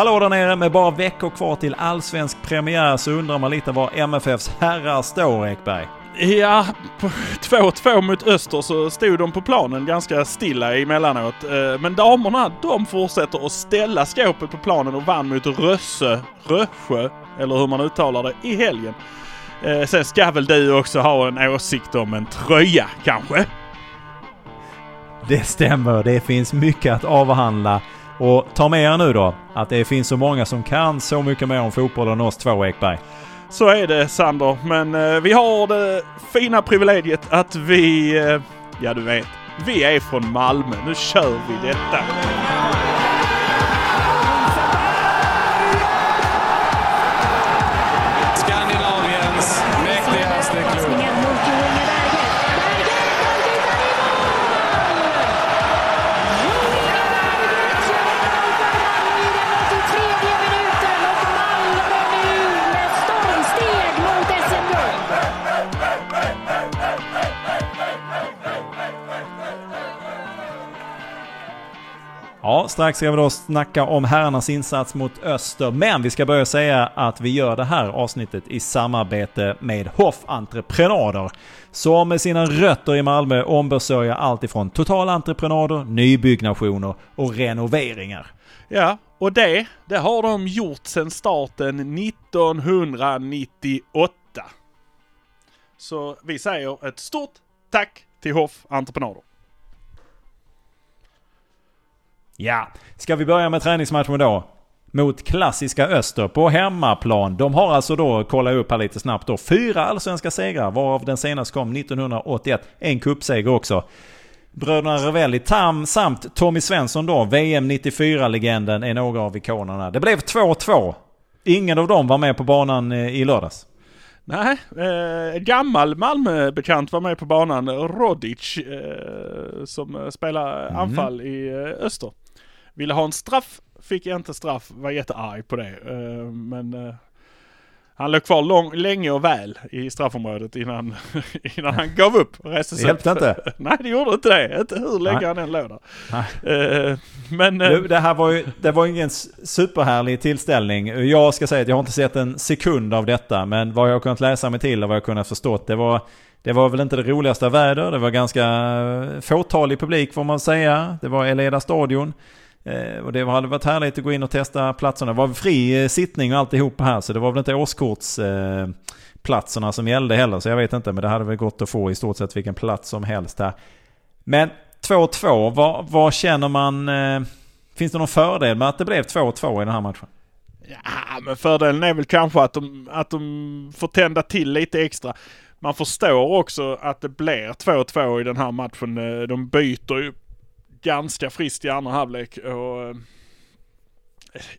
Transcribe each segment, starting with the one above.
Hallå där nere, med bara veckor kvar till allsvensk premiär så undrar man lite var MFFs herrar står, Ekberg. Ja, på 2-2 mot Öster så stod de på planen ganska stilla emellanåt. Eh, Men damerna, de fortsätter att ställa skåpet på planen och vann mot Rösse, Rössjö, eller hur man uttalar det, i helgen. Eh, Sen ska väl du också ha en åsikt om en tröja, kanske? Det stämmer, det finns mycket att avhandla. Och ta med er nu då, att det finns så många som kan så mycket mer om fotboll än oss två, Ekberg. Så är det Sander, men eh, vi har det fina privilegiet att vi, eh, ja du vet, vi är från Malmö. Nu kör vi detta! Ja, strax ska vi då snacka om herrarnas insats mot Öster. Men vi ska börja säga att vi gör det här avsnittet i samarbete med Hoff Entreprenader. Som med sina rötter i Malmö ombesörjer allt ifrån totalentreprenader, nybyggnationer och renoveringar. Ja, och det, det har de gjort sedan starten 1998. Så vi säger ett stort tack till Hoff Entreprenader. Ja, ska vi börja med träningsmatchen då? Mot klassiska Öster på hemmaplan. De har alltså då, kolla upp här lite snabbt då, fyra allsvenska segrar varav den senaste kom 1981. En cupseger också. Bröderna Ravelli Tam samt Tommy Svensson då, VM 94-legenden, är några av ikonerna. Det blev 2-2. Ingen av dem var med på banan eh, i lördags. Nej, eh, gammal Malmö-bekant var med på banan, Rodic, eh, som eh, spelar anfall i eh, Öster. Ville ha en straff, fick inte straff, var jättearg på det. Eh, men eh, han låg kvar lång, länge och väl i straffområdet innan, innan han gav upp och reste Det sig hjälpte upp. inte? Nej, det gjorde inte det. Inte hur länge Nej. han än låg där. Eh, men... Nu, det här var ju det var ingen superhärlig tillställning. Jag ska säga att jag har inte sett en sekund av detta. Men vad jag har kunnat läsa mig till och vad jag kunnat förstått. Det var, det var väl inte det roligaste väder. Det var ganska fåtalig publik får man säga. Det var Eleda stadion. Eh, och det hade varit härligt att gå in och testa platserna. Det var fri eh, sittning och alltihopa här. Så det var väl inte årskortsplatserna eh, som gällde heller. Så jag vet inte. Men det hade väl gått att få i stort sett vilken plats som helst här. Men 2-2, vad, vad känner man? Finns det någon fördel med att det blev 2-2 i den här matchen? Ja, men fördelen är väl kanske att de, att de får tända till lite extra. Man förstår också att det blir 2-2 i den här matchen. De byter ju ganska friskt i andra halvlek och...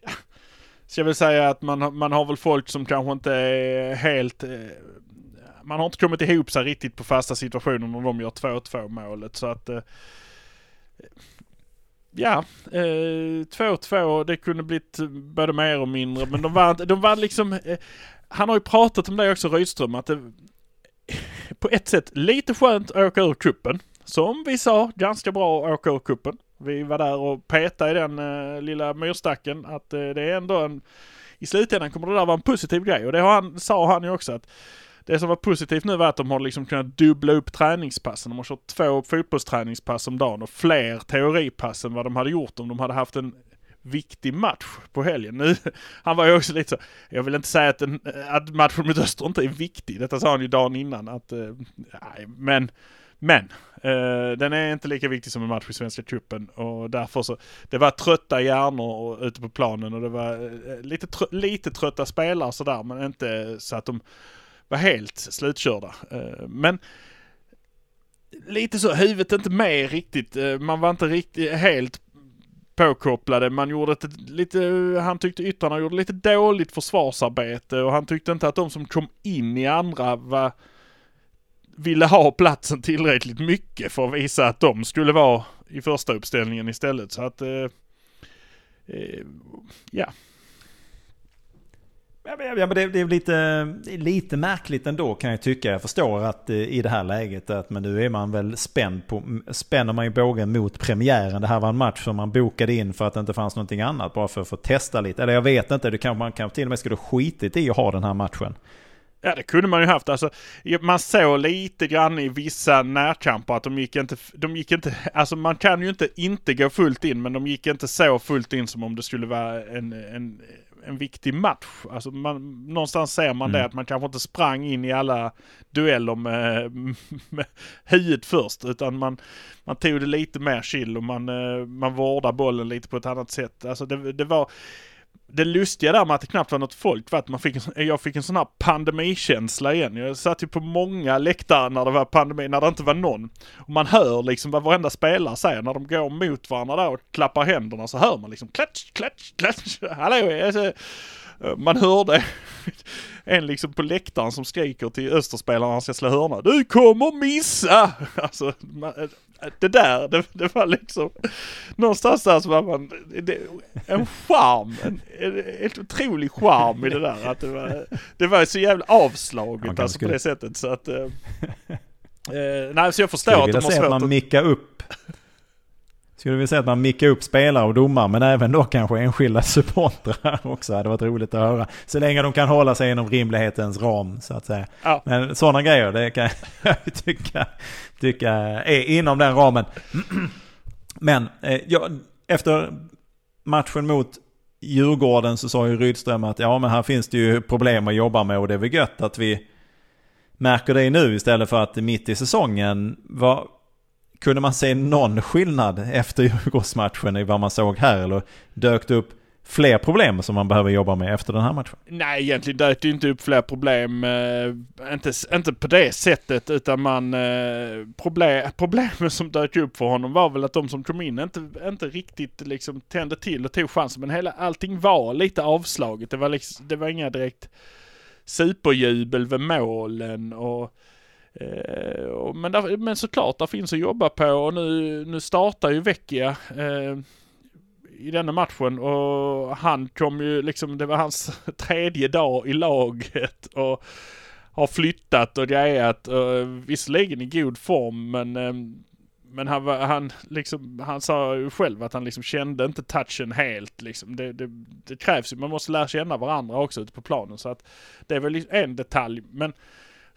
ja, ska väl säga att man, har- man har väl folk som kanske inte är helt... Eh, man har inte kommit ihop sig riktigt på fasta situationer när de gör 2-2 målet så att... Eh, ja, 2-2, det kunde blivit både mer och mindre, men de var, de var liksom... Eh, han har ju pratat om det också, Rydström, att det på ett sätt lite skönt att åka ur kuppen. Som vi sa, ganska bra att åka ur. Vi var där och petade i den eh, lilla myrstacken att eh, det är ändå en... I slutändan kommer det där vara en positiv grej och det har han, sa han ju också att det som var positivt nu var att de har liksom kunnat dubbla upp träningspassen. De har kört två fotbollsträningspass om dagen och fler teoripass än vad de hade gjort om de hade haft en viktig match på helgen. Nu, han var ju också lite så, jag vill inte säga att, en, eh, att matchen mot Öster inte är viktig. Detta sa han ju dagen innan. Att, eh, nej, men, men. Eh, den är inte lika viktig som en match i Svenska Cupen och därför så, det var trötta hjärnor ute på planen och det var eh, lite, trö, lite trötta spelare sådär men inte så att de var helt slutkörda. Eh, men lite så, huvudet inte med riktigt. Eh, Man var inte riktigt helt påkopplade. Man gjorde ett lite, han tyckte yttrarna gjorde lite dåligt försvarsarbete och han tyckte inte att de som kom in i andra var, ville ha platsen tillräckligt mycket för att visa att de skulle vara i första uppställningen istället. Så att, eh, eh, ja. Ja, men- ja, men det, det är lite, det är lite märkligt ändå kan jag tycka. Jag förstår att eh, i det här läget att men nu är man väl spänd på, spänner man ju bågen mot premiären. Det här var en match som man bokade in för att det inte fanns någonting annat. Bara för att få testa lite. Eller jag vet inte, det kan, man kanske till och med skulle skitit i att ha den här matchen. Ja det kunde man ju haft. Alltså, man såg lite grann i vissa närkamper att de gick inte, de gick inte, alltså man kan ju inte inte gå fullt in men de gick inte så fullt in som om det skulle vara en, en, en viktig match. Alltså man, någonstans ser man det Mm. att man kanske inte sprang in i alla dueller med, med huvudet först utan man, man tog det lite mer chill och man, eh, man vårdade bollen lite på ett annat sätt. Alltså det, det var det lustiga där med att det knappt var något folk var att man fick en, jag fick en sån här pandemikänsla igen. Jag satt ju på många läktare när det var pandemi, när det inte var någon. Och man hör liksom vad varenda spelare säger när de går mot varandra där och klappar händerna så hör man liksom klatsch, klatsch, klatsch. Hallå! Man hörde en liksom på läktaren som skriker till Österspelarna, när han ska slå hörna. Du kommer missa! Alltså, man, det där, det, det var liksom någonstans där så var man, det, en charm, en, en, en otrolig charm i det där. Att det, var, det var så jävla avslaget alltså på det sättet så att... Eh, eh, nej så jag förstår Skulle att de har se att svårt man mickar upp. Skulle vilja se att man mickar upp spelare och domare men även då kanske enskilda supportrar också. Det hade varit roligt att höra. Så länge de kan hålla sig inom rimlighetens ram så att säga. Ja. Men sådana grejer det kan jag tycka, tycka är inom den ramen. Men eh, ja, efter matchen mot Djurgården så sa ju Rydström att ja men här finns det ju problem att jobba med och det är väl gött att vi märker det nu istället för att mitt i säsongen var, kunde man se någon skillnad efter Djurgårdsmatchen i vad man såg här eller dök det upp fler problem som man behöver jobba med efter den här matchen? Nej, egentligen dök det inte upp fler problem. Eh, inte, inte på det sättet utan man... Eh, problem, problemen som dök upp för honom var väl att de som kom in inte, inte riktigt liksom tände till och tog chansen. Men hela, allting var lite avslaget. Det var, liksom, det var inga direkt superjubel vid målen och... Eh, men, där, men såklart, där finns att jobba på och nu, nu startar ju Vecchia eh, i denna matchen och han kom ju liksom, det var hans tredje dag i laget och har flyttat och grejat. Och eh, visserligen i god form men eh, men han, var, han, liksom, han sa ju själv att han liksom kände inte touchen helt. Liksom. Det, det, det krävs ju, man måste lära känna varandra också ute på planen. Så att det är väl en detalj. Men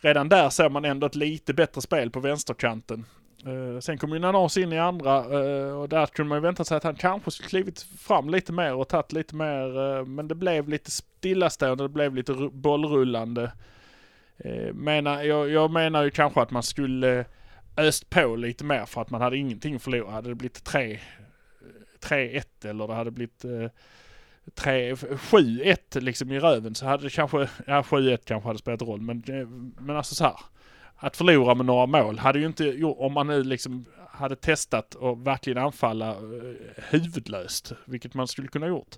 redan där ser man ändå ett lite bättre spel på vänsterkanten. Uh, sen kom ju Nanas in i andra uh, och där kunde man ju vänta sig att han kanske skulle klivit fram lite mer och tagit lite mer. Uh, men det blev lite stillastående, det blev lite bollrullande. Uh, menar, jag, jag menar ju kanske att man skulle öst på lite mer för att man hade ingenting att förlora. Hade det blivit 3 3-1 eller det hade blivit eh, 3 7-1 liksom i röven så hade det kanske, ja 7-1 kanske hade spelat roll men, eh, men alltså så här. Att förlora med några mål hade ju inte om man nu liksom hade testat och verkligen anfalla eh, huvudlöst, vilket man skulle kunna gjort.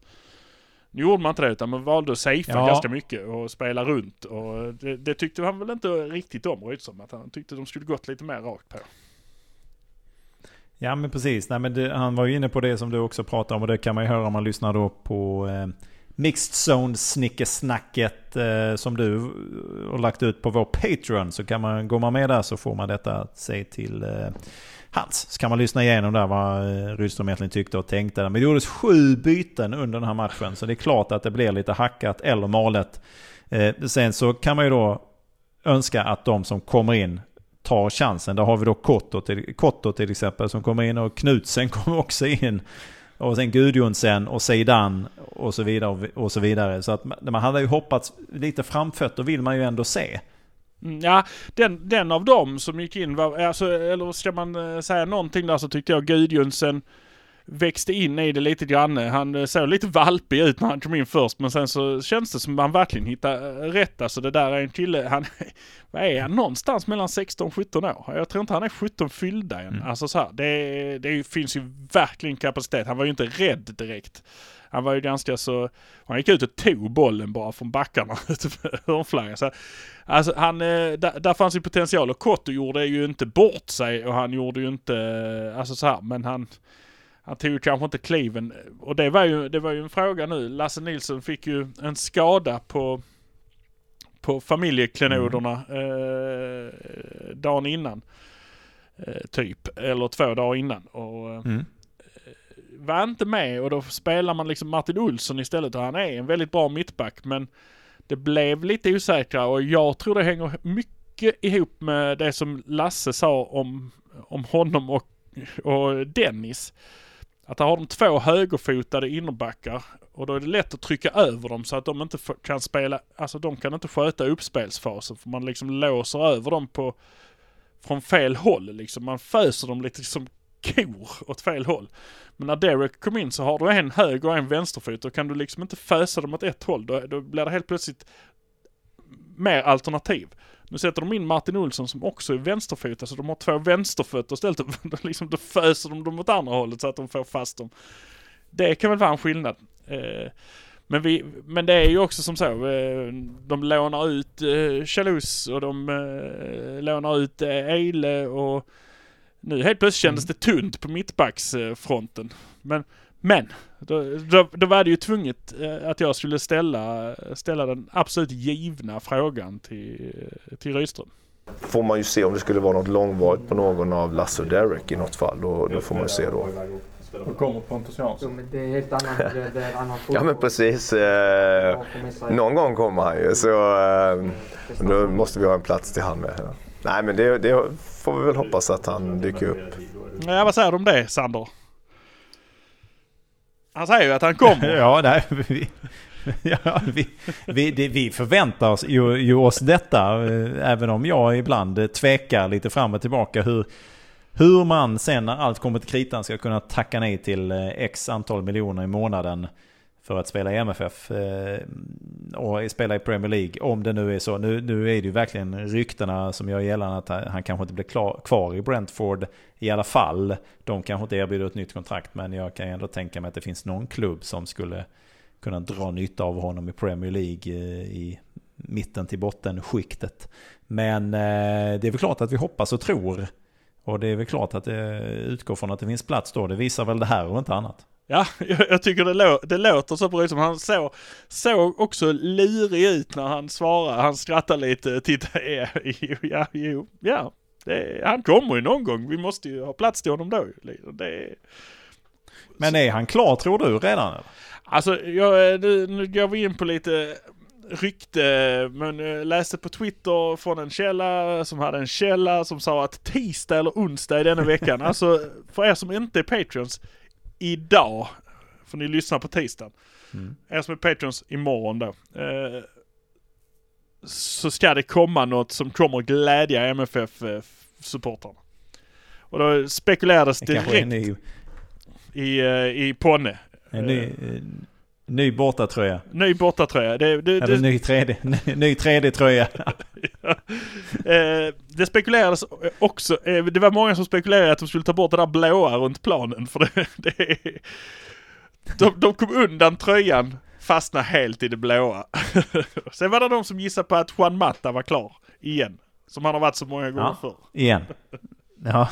Nu gjorde man inte det utan man valde att safea Ja. ganska mycket och spela runt och det, det tyckte han väl inte riktigt om Rydström, att han tyckte de skulle gått lite mer rakt på. Ja men precis. Nej, men det, han var ju inne på det som du också pratade om och det kan man ju höra om man lyssnar då på eh, Mixed Zone snickesnacket eh, som du eh, har lagt ut på vår Patreon. Så kan man, går man med där så får man detta att se till eh, hans. Så kan man lyssna igenom där vad eh, Rydström egentligen tyckte och tänkte. Men det gjordes sju byten under den här matchen. Så det är klart att det blir lite hackat eller malet. Eh, sen så kan man ju då önska att de som kommer in ta chansen. Där har vi då Kotto till, Kotto till exempel som kommer in och Knutsen kommer också in. Och sen Gudjonsen och Zeidan och så vidare och- så vidare. Så att man hade ju hoppats lite framfötter vill man ju ändå se. Mm, ja, den, den av dem som gick in var, alltså, eller ska man eh, säga någonting där så tyckte jag Gudjonsen växte in i det lite grann. Han eh, såg lite valpig ut när han kom in först men sen så känns det som att han verkligen hittade eh, rätt. Alltså det där är en kille, han, vad är han? Någonstans mellan 16 och 17 år. Jag tror inte han är 17 fyllda än. Mm. Alltså så här, det, det finns ju verkligen kapacitet. Han var ju inte rädd direkt. Han var ju ganska så, han gick ut och tog bollen bara från backarna hörnflaggan. Så Alltså han, eh, där, där fanns ju potential och Kotto gjorde ju inte bort sig och han gjorde ju inte, alltså så här, men han, han tog ju kanske inte kliven. Och det var ju, det var ju en fråga nu. Lasse Nilsson fick ju en skada på, på familjeklenoderna eh, dagen innan. Eh, typ. Eller två dagar innan. Och, eh, Mm. var inte med och då spelar man liksom Martin Olsson istället och han är en väldigt bra mittback men det blev lite osäkra och jag tror det hänger mycket ihop med det som Lasse sa om, om honom och, och Dennis. Att där har de två högerfotade innerbackar och då är det lätt att trycka över dem så att de inte kan spela, alltså de kan inte sköta uppspelsfasen för man liksom låser över dem på från fel håll liksom. Man föser dem lite som kor åt fel håll. Men när Derek kom in så har du en höger och en vänsterfot. Då kan du liksom inte fösa dem åt ett håll. Då, då blir det helt plötsligt mer alternativ. Nu sätter de in Martin Olsson som också är vänsterfotad, så de har två vänsterfötter istället. Liksom, då föser de dem åt andra hållet så att de får fast dem. Det kan väl vara en skillnad. Eh, men, vi, men det är ju också som så, eh, de lånar ut eh, Chalus och de eh, lånar ut eh, Eile och nu helt plötsligt kändes det tunt på mittbacksfronten. Men, men då, då, då var det ju tvunget eh, att jag skulle ställa, ställa den absolut givna frågan till, till Rydström. får man ju se om det skulle vara något långvarigt på någon av Lasse och Derek i något fall. Då, då får man ju se då. Då kommer Pontus Jansson. Jo, men det är helt annan, det, är. Ja men precis. Eh, någon gång kommer han ju så eh, då måste vi ha en plats till han med. Nej men det, det får vi väl hoppas att han dyker upp. Ja, vad säger du om det Sander? Han säger ju att han kommer. Ja, nej, vi, ja, vi, vi, det, vi förväntar oss ju, ju oss detta, eh, även om jag ibland tvekar lite fram och tillbaka hur, hur man sen när allt kommer till kritan ska kunna tacka nej till eh, x antal miljoner i månaden för att spela i MFF eh, och spela i Premier League. Om det nu är så. Nu, nu är det ju verkligen ryktena som gör gällande att han kanske inte blir klar, kvar i Brentford i alla fall. De kanske inte erbjuder ett nytt kontrakt men jag kan ju ändå tänka mig att det finns någon klubb som skulle kunna dra nytta av honom i Premier League eh, i mitten till botten skiktet. Men eh, det är väl klart att vi hoppas och tror. Och det är väl klart att det utgår från att det finns plats då. Det visar väl det här och inte annat. Ja, jag, jag tycker det, lå, det låter så på Rydström. Han såg, såg också lurig ut när han svarade. Han skrattade lite. Titta, ja, jo, ja, jo, ja. Det, han kommer ju någon gång. Vi måste ju ha plats till honom då. Det, Men är han klar tror du redan? Eller? Alltså, jag, nu, nu går vi in på lite rykte, men läste på Twitter från en källa som hade en källa som sa att tisdag eller onsdag i denna veckan, alltså för er som inte är Patreons, idag, för ni lyssnar på tisdagen, er som är Patreons imorgon då, eh, så ska det komma något som kommer glädja MFF-supportrarna. Och då spekulerades direkt ny, i, eh, i Ponne. en ny, eh, ny bortatröja. Ny bortatröja. Det, det, Eller det, ny 3D, ny 3D-tröja. Eh, det spekulerades också, eh, det var många som spekulerade att de skulle ta bort det där blåa runt planen för det, det de, de kom undan tröjan, fastnade helt i det blåa. Sen var det de som gissade på att Juan Mata var klar igen. Som han har varit så många gånger Ja. förr. Igen. Ja,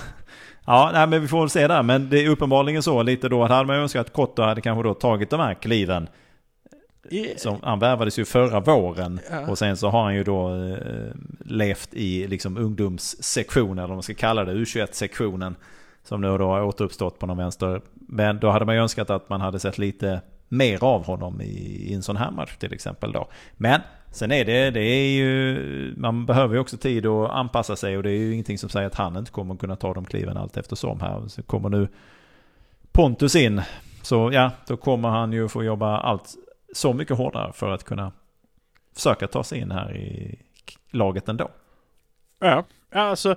ja nej, men vi får väl se där. Men det är uppenbarligen så lite då att hade man önskat att Kotto hade kanske då tagit de här kliven. Som, han värvades ju förra våren Ja. och sen så har han ju då eh, levt i liksom ungdomssektionen, eller vad man ska kalla det, U21-sektionen. Som nu då har återuppstått på någon vänster. Men då hade man ju önskat att man hade sett lite mer av honom i, i en sån här match till exempel då. Men sen är det, det är ju, man behöver ju också tid att anpassa sig och det är ju ingenting som säger att han inte kommer kunna ta de kliven allt eftersom här. Så kommer nu Pontus in, så ja, då kommer han ju få jobba allt så mycket hårdare för att kunna försöka ta sig in här i laget ändå. Ja, ja, alltså.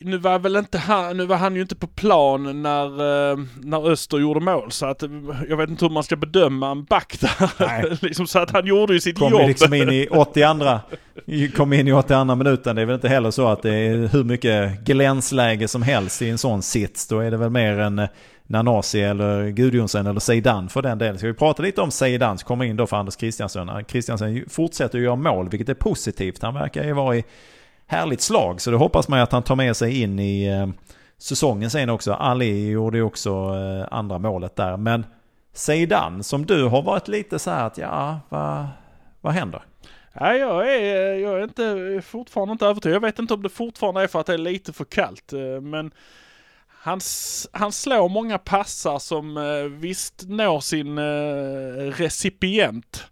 Nu var väl inte han, nu var han ju inte på plan när, eh, när Öster gjorde mål så att eh, jag vet inte hur man ska bedöma en back där. Liksom så att han gjorde ju sitt Kom jobb. ju liksom in i 82 kom in i 82 minuten. Det är väl inte heller så att det är hur mycket glänsläge som helst i en sån sits. Då är det väl mer än eh, Nanasi eller Gudjonsen eller Zeidan för den delen. Ska vi prata lite om Zeidan som kommer in då för Anders Christiansen. Christiansen ju- fortsätter ju göra mål vilket är positivt. Han verkar ju vara i härligt slag. Så det hoppas man ju att han tar med sig in i eh, säsongen sen också. Ali gjorde ju också eh, andra målet där. Men Zeidan, som du har varit lite så här att ja, vad, vad händer? Nej, jag är, jag är inte, fortfarande inte övertygad. Jag vet inte om det fortfarande är för att det är lite för kallt. Eh, men han, han slår många passar som eh, visst når sin eh, recipient.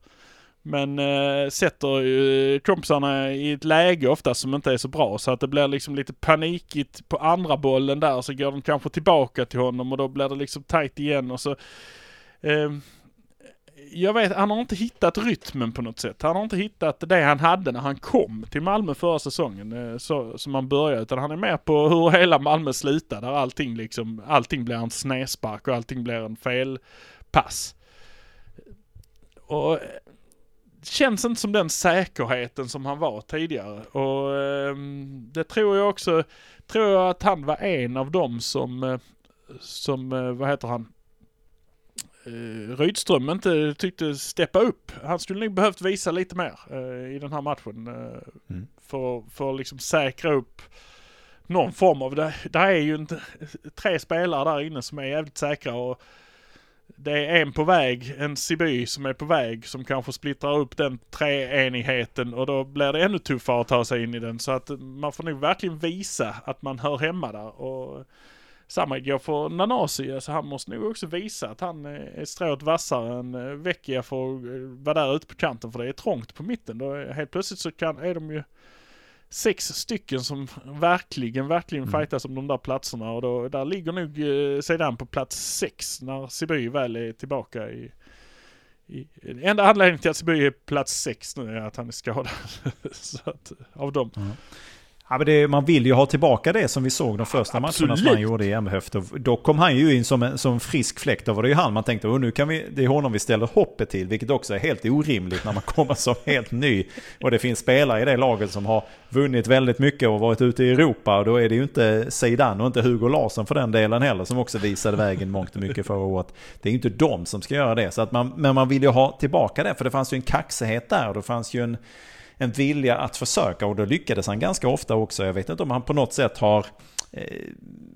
Men eh, sätter ju kompisarna i ett läge ofta som inte är så bra. Så att det blir liksom lite panikigt på andra bollen där. Så går de kanske tillbaka till honom och då blir det liksom tight igen. Och så, eh, jag vet, han har inte hittat rytmen på något sätt. Han har inte hittat det han hade när han kom till Malmö förra säsongen, eh, så, som han började. Utan han är mer på hur hela Malmö slutar, där allting liksom, allting blir en snedspark och allting blir en felpass. Och känns inte som den säkerheten som han var tidigare. Och ehm, det tror jag också, tror jag att han var en av dem som, eh, som, eh, vad heter han, eh, Rydström inte tyckte steppa upp. Han skulle nog behövt visa lite mer eh, i den här matchen. Eh, Mm. För, för att liksom säkra upp någon form av, det, det är ju inte, tre spelare där inne som är jävligt säkra och det är en på väg, en Siby som är på väg som kanske splittrar upp den treenigheten och då blir det ännu tuffare att ta sig in i den. Så att man får nog verkligen visa att man hör hemma där. Och samma går för Nanasi, alltså han måste nog också visa att han är strået vassare än eh, Vecchia för att eh, vara där ute på kanten för det är trångt på mitten. Då helt plötsligt så kan, är de ju sex stycken som verkligen, verkligen Mm. fightas om de där platserna och då, där ligger nog eh, sedan på plats sex när Siby väl är tillbaka i i, enda anledningen till att Siby är plats sex nu är att han är skadad. så att, av dem. Ja, men det, man vill ju ha tillbaka det som vi såg de första matcherna som Absolut. han gjorde i. Och Då kom han ju in som en som frisk fläkt. Då var det ju han man tänkte, och nu kan vi, det är honom vi ställer hoppet till. Vilket också är helt orimligt när man kommer som helt ny. Och det finns spelare i det laget som har vunnit väldigt mycket och varit ute i Europa. Och då är det ju inte Zeidan och inte Hugo Larsson för den delen heller. Som också visade vägen mångt och mycket förra året. Det är ju inte de som ska göra det. Så att man, men man vill ju ha tillbaka det. För det fanns ju en kaxighet där. Och det fanns ju en en vilja att försöka och då lyckades han ganska ofta också. Jag vet inte om han på något sätt har eh,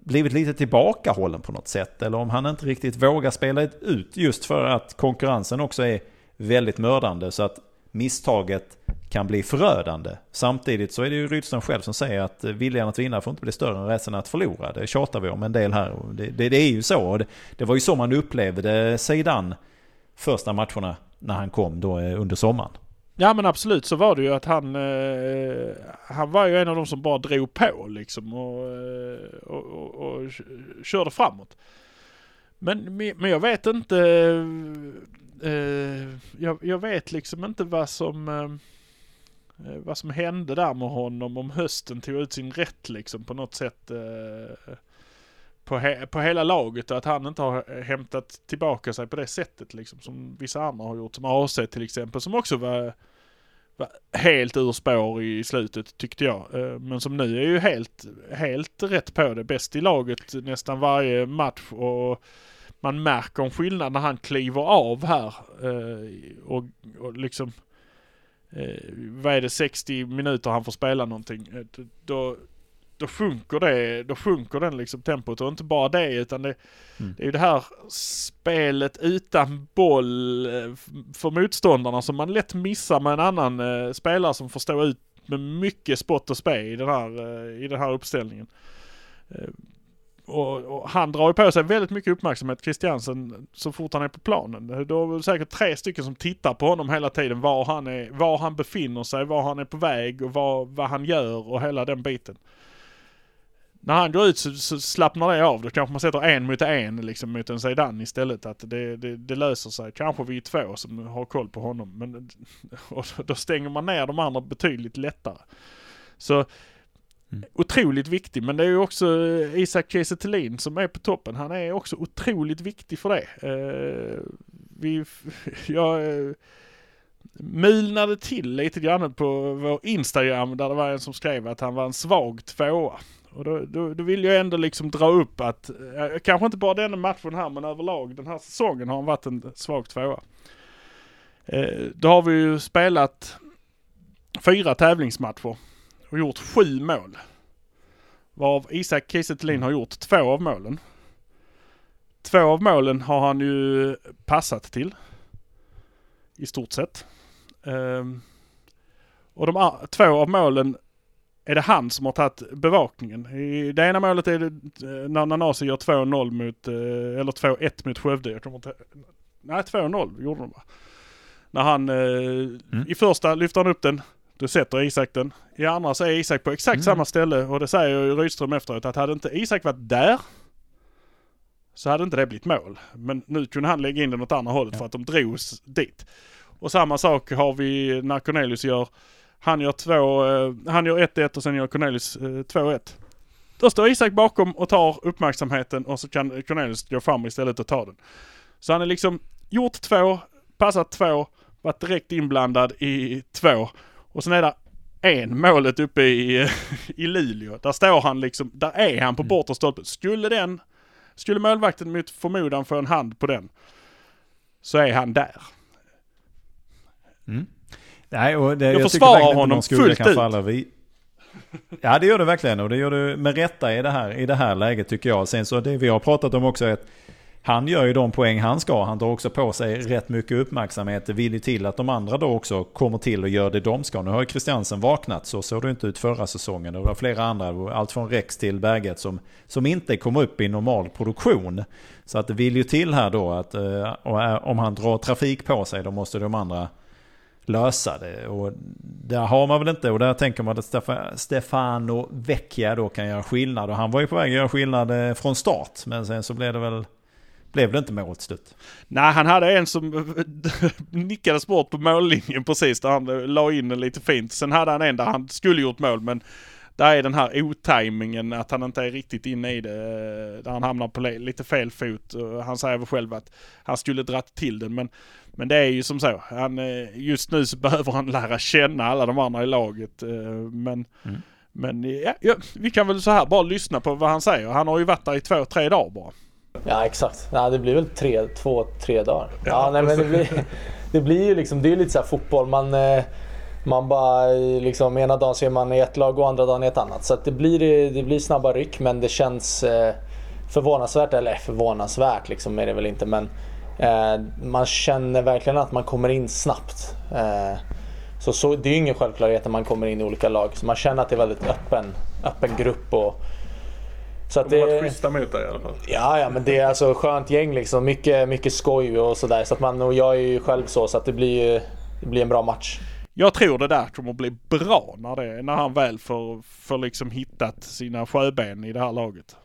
blivit lite tillbakahållen på något sätt eller om han inte riktigt vågar spela ut just för att konkurrensen också är väldigt mördande så att misstaget kan bli förödande. Samtidigt så är det ju Rydström själv som säger att viljan att vinna får inte bli större än rädslan att förlora. Det tjatar vi om en del här det, det, det är ju så. Och Det, det var ju så man upplevde Zeidan första matcherna när han kom då eh, under sommaren. Ja men absolut så var det ju att han, eh, han var ju en av de som bara drog på liksom och, eh, och, och, och körde framåt. Men, men jag vet inte, eh, jag, jag vet liksom inte vad som, eh, eh, vad som hände där med honom om hösten tog ut sin rätt liksom på något sätt. Eh, på, he, på hela laget och att han inte har hämtat tillbaka sig på det sättet liksom som vissa andra har gjort. Som AC till exempel som också var, var helt ur spår i slutet tyckte jag. Eh, men som nu är ju helt, helt rätt på det. Bäst i laget nästan varje match och man märker en skillnad när han kliver av här eh, och, och liksom eh, vad är det 60 minuter han får spela någonting. Då, då sjunker det, då sjunker den liksom tempot och inte bara det utan det, Mm. det är ju det här spelet utan boll eh, för motståndarna som man lätt missar med en annan eh, spelare som får stå ut med mycket spott och spe i den här, eh, i den här uppställningen. Eh, och, och han drar ju på sig väldigt mycket uppmärksamhet, Christiansen, så fort han är på planen. Då är det säkert tre stycken som tittar på honom hela tiden, var han, är, var han befinner sig, var han är på väg och vad, vad han gör och hela den biten. När han går ut så, så slappnar det av. Då kanske man sätter en mot en liksom mot en Zeidan istället. Att det, det, det löser sig. Kanske vi är två som har koll på honom. Men och då stänger man ner de andra betydligt lättare. Så Mm. otroligt viktig. Men det är ju också eh, Isak Kiese som är på toppen. Han är också otroligt viktig för det. Eh, vi, jag eh, mulnade till lite grann på vår Instagram där det var en som skrev att han var en svag tvåa. Och då, då, då vill jag ändå liksom dra upp att, eh, kanske inte bara denna matchen här men överlag den här säsongen har han varit en svag tvåa. Eh, då har vi ju spelat fyra tävlingsmatcher och gjort sju mål. Varav Isak Kiese Thelin har gjort två av målen. Två av målen har han ju passat till. I stort sett. Eh, och de två av målen är det han som har tagit bevakningen. I det ena målet är det eh, när Nanasi gör 2-0 mot, eh, eller 2-1 mot Skövde. Jag kommer nej 2-0 gjorde de va? När han, eh, i första lyfter han upp den, då sätter Isak den. I andra så är Isak på exakt samma ställe och det säger ju Rydström efteråt att hade inte Isak varit där så hade inte det blivit mål. Men nu kunde han lägga in den åt andra hållet för att de drogs dit. Och samma sak har vi när Cornelius gör, han gör två, eh, han gör 1-1 och sen gör Cornelius eh, 2-1. Då står Isak bakom och tar uppmärksamheten och så kan Cornelius gå fram istället och ta den. Så han är liksom gjort två, passat två, varit direkt inblandad i två. Och sen är det en målet uppe i, i Luleå. Där står han liksom, där är han på bortre stolpen. Skulle den, skulle målvakten mot förmodan få en hand på den, så är han där. Nej, och det, Jag tycker försvarar honom fullt ut. falla vid. Ja det gör du verkligen och det gör du med rätta i det här, i det här läget tycker jag. Sen så det vi har pratat om också är att han gör ju de poäng han ska. Han tar också på sig rätt mycket uppmärksamhet. Det vill ju till att de andra då också kommer till och gör det de ska. Nu har ju Christiansen vaknat, så såg det inte ut förra säsongen. Det var flera andra, allt från Rex till Berget, som, som inte kommer upp i normal produktion. Så att det vill ju till här då att eh, eh, om han drar trafik på sig då måste de andra lösa det. Och där har man väl inte, och där tänker man att Stefano Vecchia då kan göra skillnad. Och han var ju på väg att göra skillnad eh, från start. Men sen så blev det väl, blev det inte mål till slut. Nej, han hade en som nickades bort på mållinjen precis där han eh, la in den lite fint. Sen hade han en där han skulle gjort mål men där är den här otajmingen att han inte är riktigt inne i det. Eh, där han hamnar på lite fel fot. Han säger väl själv att han skulle dratt till den men, men det är ju som så. Han, eh, just nu så behöver han lära känna alla de andra i laget. eh, Men, men ja, ja, vi kan väl så här bara lyssna på vad han säger. Han har ju varit där i två, tre dagar bara. Ja exakt. Ja, det blir väl tre, två, tre dagar. Ja, nej, men det, blir, det blir ju liksom, det är lite så här fotboll. Man, eh, man bara liksom ena dagen så är man i ett lag och andra dagen i ett annat. Så att det, blir, det blir snabba ryck men det känns förvånansvärt, eller förvånansvärt liksom är det väl inte men eh, man känner verkligen att man kommer in snabbt. Eh, så, så det är ju ingen självklarhet när man kommer in i olika lag. Så man känner att det är väldigt öppen, öppen grupp. Och, så att De har varit det, schyssta mot dig i alla fall. Ja, ja, men det är alltså skönt gäng liksom. Mycket, mycket skoj och sådär. Så att man, och jag är ju själv så, så att det blir det blir en bra match. Jag tror det där kommer att bli bra när, det, när han väl får, får liksom hittat sina sjöben i det här laget.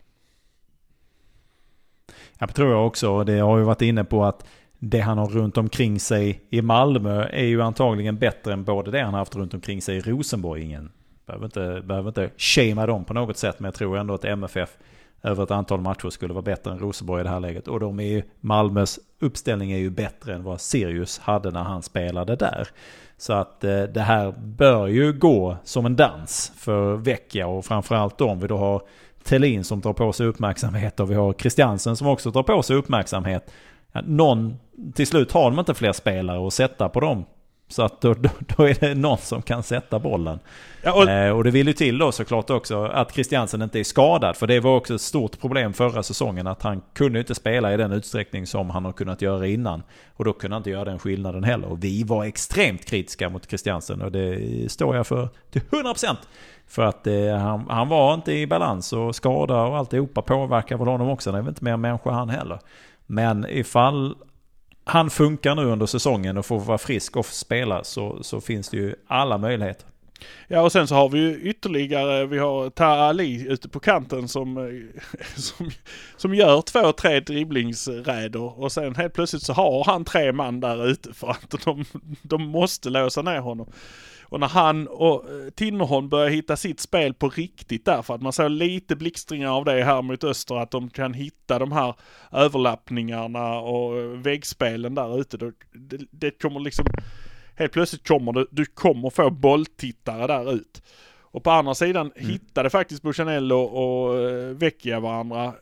Ja, det tror jag också. Och det har ju varit inne på att det han har runt omkring sig i Malmö är ju antagligen bättre än både det han har haft runt omkring sig i Rosenborg. Ingen behöver inte, behöver inte shamea dem på något sätt, men jag tror ändå att MFF över ett antal matcher skulle vara bättre än Rosenborg i det här läget. Och de är ju, Malmös uppställning är ju bättre än vad Sirius hade när han spelade där. Så att eh, det här bör ju gå som en dans för Vecchia och framförallt om vi då har Thelin som tar på sig uppmärksamhet och vi har Christiansen som också tar på sig uppmärksamhet. Någon, till slut har de inte fler spelare att sätta på dem. Så att då, då, då är det någon som kan sätta bollen. Ja, och, Eh, och det vill ju till då såklart också att Christiansen inte är skadad. För det var också ett stort problem förra säsongen att han kunde inte spela i den utsträckning som han har kunnat göra innan. Och då kunde han inte göra den skillnaden heller. Och vi var extremt kritiska mot Christiansen och det står jag för till 100%. För att eh, han, han var inte i balans och skada och alltihopa påverkar väl honom också. Han är väl inte mer människa han heller. Men ifall han funkar nu under säsongen och får vara frisk och spela så, så finns det ju alla möjligheter. ja, och sen så har vi ju ytterligare, vi har Taha Ali ute på kanten som, eh, som, som gör två, tre dribblingsräder och sen helt plötsligt så har han tre man där ute för att de, de måste låsa ner honom. Och när han och eh, Tinnerholm börjar hitta sitt spel på riktigt där, för att man såg lite blixtringar av det här mot Öster, att de kan hitta de här överlappningarna och eh, väggspelen där ute. Då, det, det kommer liksom, helt plötsligt kommer det, du kommer få bolltittare där ut. Och på andra sidan hittade faktiskt Buchanello och eh, Vecchia varandra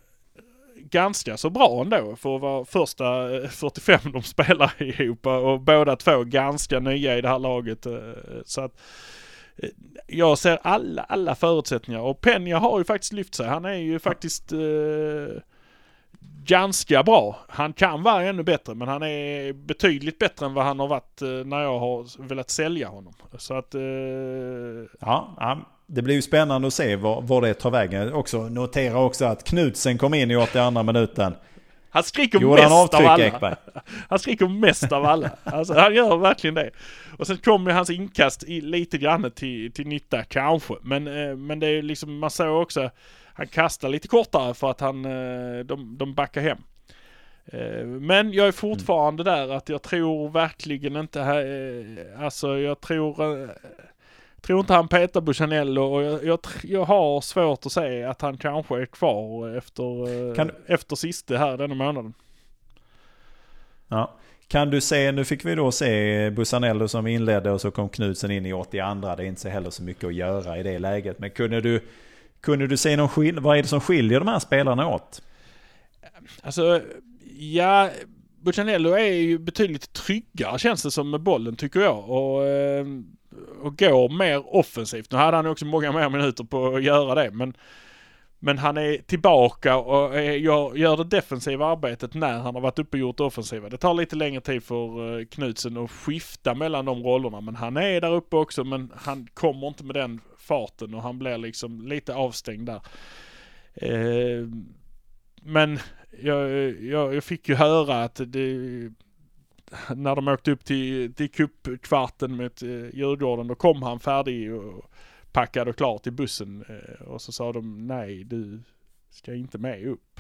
ganska så bra ändå för att vara första eh, 45 de spelar ihop eh, och båda två ganska nya i det här laget. Eh, så att jag ser alla, alla förutsättningar och Penja har ju faktiskt lyft sig. Han är ju faktiskt eh, ganska bra. Han kan vara ännu bättre men han är betydligt bättre än vad han har varit när jag har velat sälja honom. Så att... Eh, Ja, ja, det blir ju spännande att se var, var det tar vägen. Också notera också att Knutsen kom in i 82 minuten. han skriker Gjorde han mest av avtryck alla. Ekberg? Han skriker mest av alla. Alltså han gör verkligen det. Och sen kommer hans inkast i, lite grann till, till nytta kanske. Men, eh, men det är liksom, man såg också, han kastar lite kortare för att han, eh, de, de backar hem. Eh, Men jag är fortfarande där att jag tror verkligen inte, alltså jag tror, tror inte han petar Buchanello och jag, jag, jag har svårt att se att han kanske är kvar efter, eh, Kan- efter sista här denna månaden. Ja. Kan du se, nu fick vi då se Busanello som inledde och så kom Knutsen in i 82. Det är inte så heller så mycket att göra i det läget. Men kunde du, kunde du se någon skillnad? Vad är det som skiljer de här spelarna åt? Alltså, ja, Buchanello är ju betydligt tryggare känns det som med bollen tycker jag. Och, eh, och går mer offensivt. Nu hade han också många mer minuter på att göra det. Men, men han är tillbaka och är, gör, gör det defensiva arbetet när han har varit uppe och gjort det offensiva. Det tar lite längre tid för eh, Knutsen att skifta mellan de rollerna. Men han är där uppe också men han kommer inte med den farten och han blir liksom lite avstängd där. Eh, men jag, jag, jag fick ju höra att det, när de åkte upp till, till cupkvarten med eh, Djurgården, då kom han färdig och packad och klar till bussen. Eh, och så sa de nej, du ska inte med upp.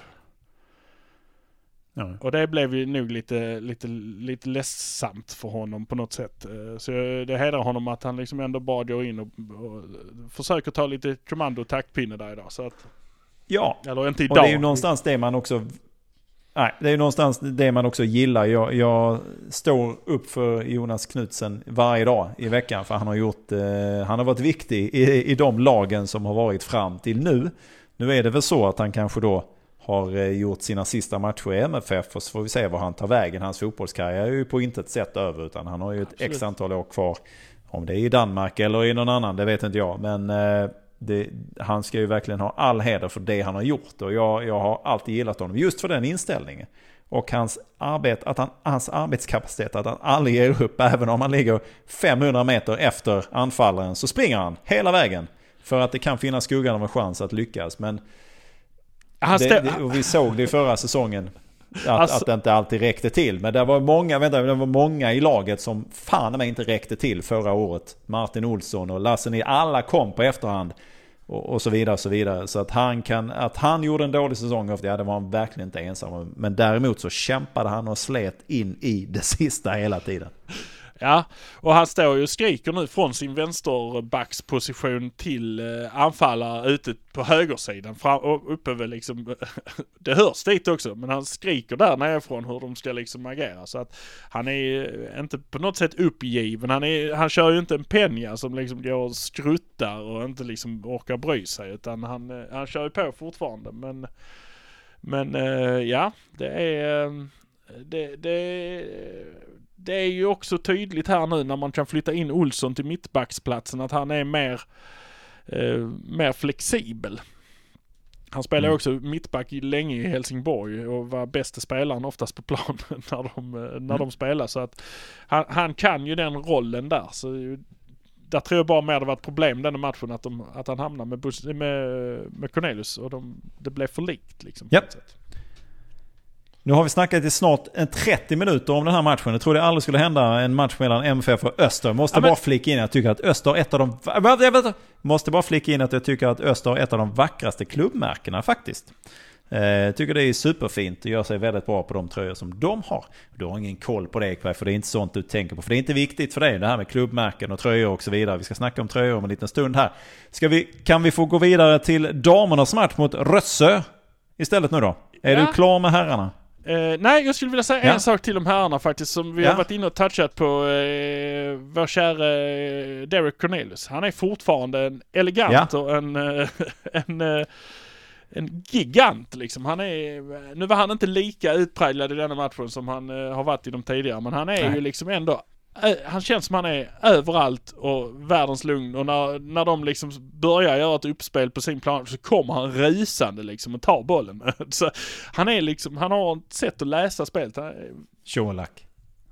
Ja. Och det blev ju nog lite, lite, lite ledsamt för honom på något sätt. Eh, Så det hedrar honom att han liksom ändå bara går in och, och försöker ta lite kommando och taktpinne där idag. Så att, Ja, eller inte och idag. det är ju någonstans det man också... Nej, det är någonstans det man också gillar. Jag, jag står upp för Jonas Knutsen varje dag i veckan. För han har gjort... Eh, han har varit viktig i, i de lagen som har varit fram till nu. Nu är det väl så att han kanske då har eh, gjort sina sista matcher i MFF och så får vi se var han tar vägen. Hans fotbollskarriär är ju på intet sätt över utan han har ju ett Absolut. x antal år kvar. Om det är i Danmark eller i någon annan, det vet inte jag. Men eh, det, han ska ju verkligen ha all heder för det han har gjort. Och jag, jag har alltid gillat honom just för den inställningen. Och hans, arbet, att han, hans arbetskapacitet, att han aldrig ger upp. Även om han ligger 500 meter efter anfallaren så springer han hela vägen. För att det kan finnas skuggan av en chans att lyckas. Men det, det, och vi såg det i förra säsongen. Att, Alltså- att det inte alltid räckte till. Men det var många, vänta, det var många i laget som fan mig inte räckte till förra året. Martin Olsson och Lasse Nilsson, alla kom på efterhand. Och, och så vidare, så vidare. Så att han, kan, att han gjorde en dålig säsong, ja det var han verkligen inte ensam om. Men däremot så kämpade han och slet in i det sista hela tiden. Ja, och han står ju och skriker nu från sin vänsterbacksposition till eh, anfallare ute på högersidan. Fram, och uppe väl liksom, det hörs dit också, men han skriker där nerifrån hur de ska liksom agera. Så att han är inte på något sätt uppgiven. Han, är, han kör ju inte en penja som liksom går och skruttar och inte liksom orkar bry sig. Utan han, eh, han kör ju på fortfarande. Men, men eh, ja, det är... Eh, det, det, det är ju också tydligt här nu när man kan flytta in Olsson till mittbacksplatsen att han är mer, eh, mer flexibel. Han spelade Mm. också mittback länge i Helsingborg och var bästa spelaren oftast på plan när de, eh, när de spelar. Så att han, han kan ju den rollen där. Så där tror jag bara mer det var ett problem den matchen att, de, att han hamnade med, Bus- med, med Cornelius och de, det blev för likt liksom. på något sätt. Nu har vi snackat i snart en 30 minuter om den här matchen. Jag trodde aldrig skulle hända en match mellan MFF och Öster. Måste Ja, men- bara flika in att jag tycker att Öster har ett av de... Jag måste bara flika in att jag tycker att Öster har ett av de vackraste klubbmärkena faktiskt. Eh, Jag tycker det är superfint och gör sig väldigt bra på de tröjor som de har. Du har ingen koll på det Ekberg, för det är inte sånt du tänker på. För det är inte viktigt för dig det här med klubbmärken och tröjor och så vidare. Vi ska snacka om tröjor om en liten stund här. Ska vi, kan vi få gå vidare till damernas match mot Rössö istället nu då? Är Ja. du klar med herrarna? Eh, nej, jag skulle vilja säga Ja. en sak till om herrarna faktiskt som vi Ja. har varit inne och touchat på. Eh, vår käre eh, Derek Cornelius. Han är fortfarande en elegant och en, eh, en, eh, en gigant liksom. Han är, nu var han inte lika utpräglad i denna matchen som han har varit i de tidigare, men han är Nej. ju liksom ändå han känns som han är överallt och världens lugn och när, när de liksom börjar göra ett uppspel på sin plan så kommer han rusande liksom och tar bollen. Så han är liksom, han har ett sätt att läsa spelet. Han Colak.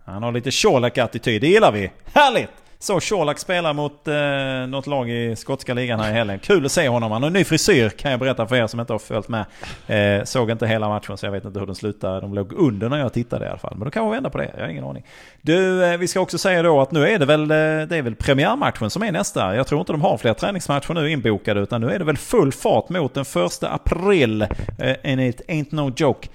Han har lite Colak-attityd, det gillar vi. Härligt! Så Colak spelar mot eh, något lag i skotska ligan här i helgen. Kul att se honom. Han har en ny frisyr kan jag berätta för er som inte har följt med. Eh, såg inte hela matchen så jag vet inte hur den slutade. De låg under när jag tittade i alla fall. Men då kan vi vända på det, jag har ingen aning. Du, eh, vi ska också säga då att nu är det väl, eh, det är väl premiärmatchen som är nästa. Jag tror inte de har fler träningsmatcher nu inbokade utan nu är det väl full fart mot den första april. Eh, and it ain't no joke.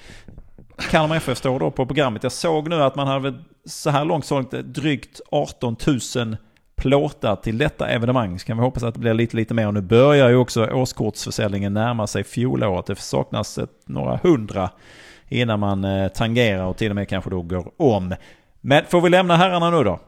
Kalmar FF står då på programmet. Jag såg nu att man hade så här långt sålt drygt 18 000 plåtar till detta evenemang. Så kan vi hoppas att det blir lite, lite mer. Och nu börjar ju också årskortsförsäljningen närma sig fjolåret. Det saknas ett, några hundra innan man eh, tangerar och till och med kanske då går om. Men får vi lämna herrarna nu då?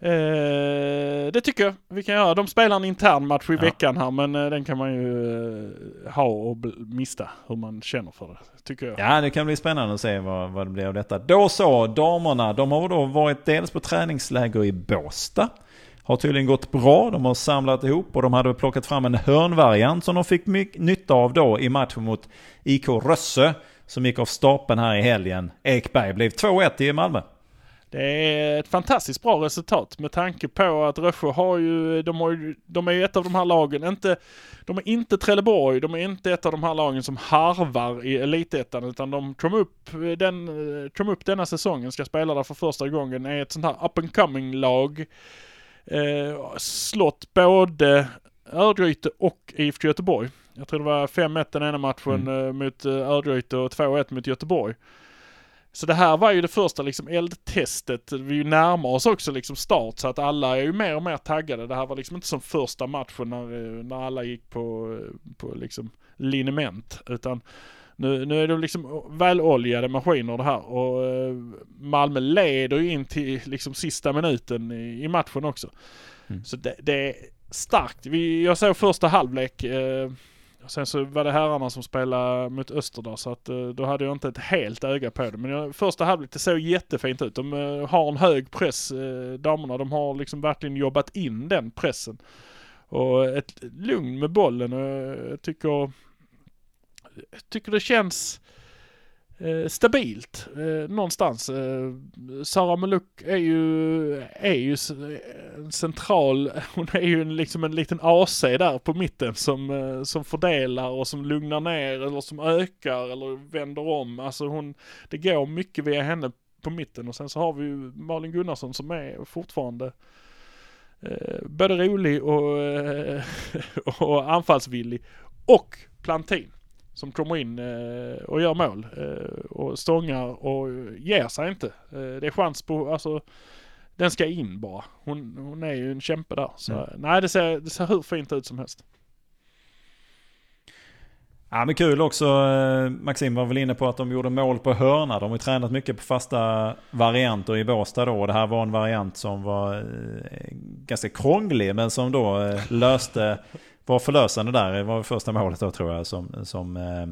Eh, det tycker jag vi kan göra. De spelar en intern match i Ja. veckan här men eh, den kan man ju eh, ha och mista hur man känner för det. Tycker jag. Ja, det kan bli spännande att se vad, vad det blir av detta. Då så, damerna. De har då varit dels på träningsläger i Båstad. Har tydligen gått bra. De har samlat ihop och de hade plockat fram en hörnvariant som de fick mycket nytta av då i matchen mot IK Rössö. Som gick av stapeln här i helgen. Ekberg blev 2-1 i Malmö. Det är ett fantastiskt bra resultat med tanke på att Rössjö har ju, de, har ju, de är ju ett av de här lagen, inte, de är inte Trelleborg, de är inte ett av de här lagen som harvar i elitettan utan de kom upp, den, kom upp denna säsongen, ska spela där för första gången, är ett sånt här up and coming lag. Eh, slått både Örgryte och IFK Göteborg. Jag tror det var 5-1 den ena matchen eh, mot eh, Örgryte och 2-1 mot Göteborg. Så det här var ju det första liksom eldtestet. Vi närmar oss också liksom start så att alla är ju mer och mer taggade. Det här var liksom inte som första matchen när, eh, när alla gick på, eh, på liksom liniment. Utan nu, nu är det liksom väloljade maskiner det här och eh, Malmö leder ju in till liksom sista minuten i, i matchen också. Mm. Så det, det är starkt. Vi, jag såg första halvlek eh, Sen så var det herrarna som spelade mot Öster då, så att eh, då hade jag inte ett helt öga på det. Men jag, första halvlek, det såg jättefint ut. De eh, har en hög press, eh, damerna. De har liksom verkligen jobbat in den pressen. Och ett lugn med bollen. och Jag tycker, jag tycker det känns eh, stabilt eh, någonstans. Eh, Sara Maluk är ju, är ju eh, en central, hon är ju en, liksom en liten AC där på mitten som, eh, som fördelar och som lugnar ner eller som ökar eller vänder om. Alltså hon, det går mycket via henne på mitten och sen så har vi ju Malin Gunnarsson som är fortfarande eh, både rolig och, eh, och anfallsvillig. Och Plantin som kommer in eh, och gör mål eh, och stångar och ger sig inte. Eh, det är chans på, alltså den ska in bara. Hon, hon är ju en kämpe där. Så Mm. nej det ser, det ser hur fint ut som helst. Ja men kul också, Maxim var väl inne på att de gjorde mål på hörna. De har ju tränat mycket på fasta varianter i Båstad då. Det här var en variant som var ganska krånglig men som då löste, var förlösande där. Det var första målet då tror jag som, som eh,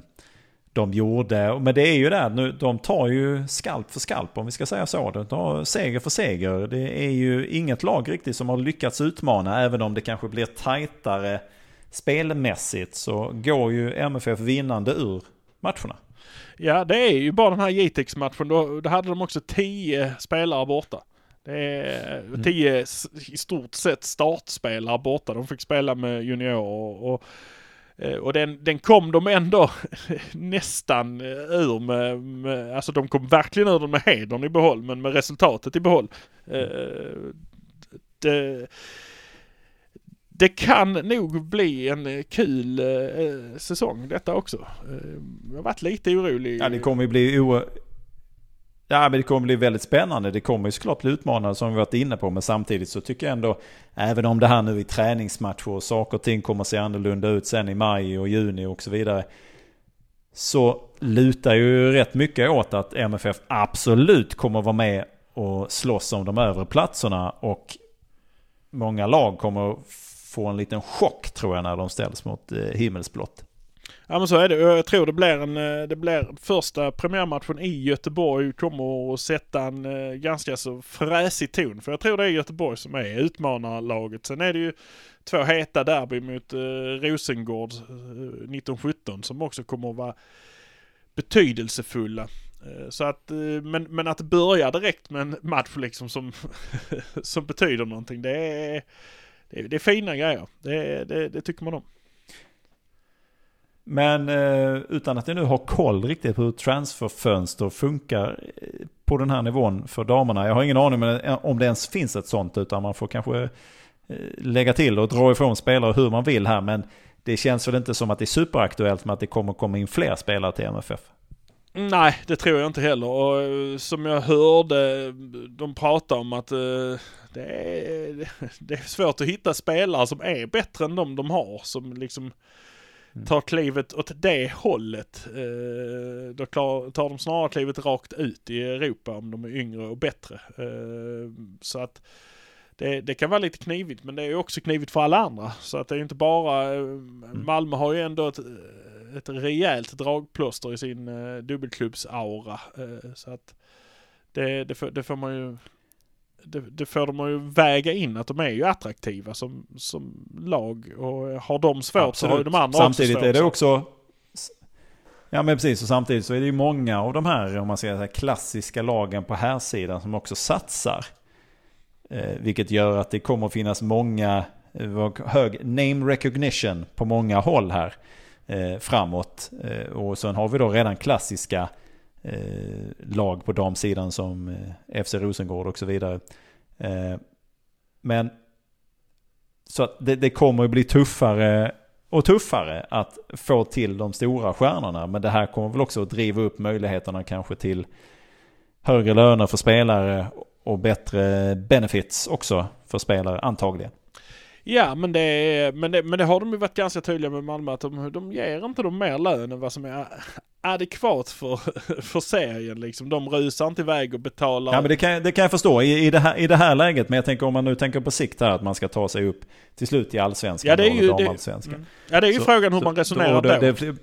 de gjorde. Men det är ju det, nu, de tar ju skalp för skalp om vi ska säga så. De tar seger för seger. Det är ju inget lag riktigt som har lyckats utmana även om det kanske blir tajtare spelmässigt så går ju MFF vinnande ur matcherna. Ja det är ju bara den här Jitex-matchen. Då, då hade de också tio spelare borta. Det är tio s- i stort sett startspelare borta. De fick spela med juniorer och, och eh, och den, den kom de ändå nästan eh, ur med, med, alltså de kom verkligen ur den med hedern i behåll, men med resultatet i behåll. Eh, Det, det kan nog bli en kul eh, säsong detta också. Eh, Jag har varit lite orolig. Ja det kommer ju bli. Ja men det kommer bli väldigt spännande. Det kommer ju såklart bli utmanande som vi varit inne på. Men samtidigt så tycker jag ändå, även om det här nu är träningsmatcher och saker och ting kommer att se annorlunda ut sen i maj och juni och så vidare. Så lutar ju rätt mycket åt att MFF absolut kommer att vara med och slåss om de övre platserna. Och många lag kommer att få en liten chock tror jag när de ställs mot eh, himmelsblått. Ja men så är det. Jag tror det blir en, eh, det blir första premiärmatchen i Göteborg kommer att sätta en eh, ganska så fräsig ton. För jag tror det är Göteborg som är utmanarlaget. Sen är det ju två heta derby mot eh, Rosengård 1917 som också kommer att vara betydelsefulla. Så att, men, men att börja direkt med en match liksom som, som betyder någonting, det är, det är, det är fina grejer. Det, det, det tycker man om. Men eh, utan att jag nu har koll riktigt på hur transferfönster funkar eh, på den här nivån för damerna. Jag har ingen aning om det ens finns ett sånt utan man får kanske eh, lägga till och dra ifrån spelare hur man vill här. Men det känns väl inte som att det är superaktuellt med att det kommer komma in fler spelare till MFF. Nej, det tror jag inte heller. Och eh, som jag hörde de prata om att det är, det är svårt att hitta spelare som är bättre än de de har. Som liksom tar klivet åt det hållet. Eh, Då tar de snarare klivet rakt ut i Europa om de är yngre och bättre. Eh, Så att det, det kan vara lite knivigt men det är också knivigt för alla andra. Så att det är inte bara, eh, Malmö har ju ändå ett, ett rejält dragplåster i sin eh, dubbelklubbsaura. Eh, så att det, det, får, det får man ju det, det får de ju väga in att de är ju attraktiva som, som lag och har de svårt så har ju de andra Samtidigt också svårt. är det också... Ja men precis, och samtidigt så är det ju många av de här, om man säger så här, klassiska lagen på här sidan som också satsar. Eh, vilket gör att det kommer att finnas många, eh, hög name recognition på många håll här eh, framåt. Eh, och sen har vi då redan klassiska Eh, lag på damsidan som eh, FC Rosengård och så vidare. Eh, men så att det, det kommer att bli tuffare och tuffare att få till de stora stjärnorna. Men det här kommer väl också att driva upp möjligheterna kanske till högre löner för spelare och bättre benefits också för spelare antagligen. Ja men det, men, det, men det har de ju varit ganska tydliga med Malmö att de, de ger inte dem mer lön än vad som är adekvat för, för serien liksom. De rusar inte iväg och betalar. Ja men det kan, det kan jag förstå i, i, det här, i det här läget. Men jag tänker om man nu tänker på sikt här att man ska ta sig upp till slut i allsvenskan. Ja, det är ju- det-. Mm. Ja det är ju Så- frågan hur så- man resonerar och det, då. det,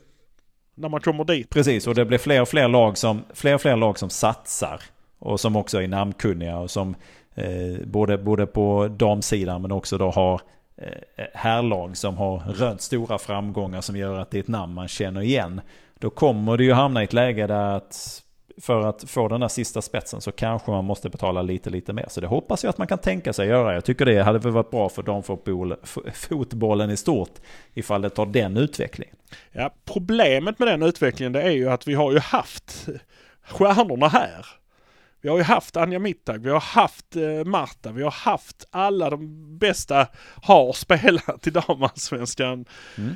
när man kommer dit. Precis, och det blir fler och fler lag som, fler och fler lag som satsar. Och som också är namnkunniga och som eh, både, både på damsidan men också då har eh, herrlag som har rönt stora framgångar som gör att det är ett namn man känner igen. Då kommer det ju hamna i ett läge där att för att få den där sista spetsen så kanske man måste betala lite, lite mer. Så det hoppas jag att man kan tänka sig göra. Jag tycker det hade väl varit bra för damfotboll- f- fotbollen i stort ifall det tar den utvecklingen. Ja, problemet med den utvecklingen det är ju att vi har ju haft stjärnorna här. Vi har ju haft Anja Mittag, vi har haft eh, Marta, vi har haft alla de bästa har spelat i damallsvenskan. Mm.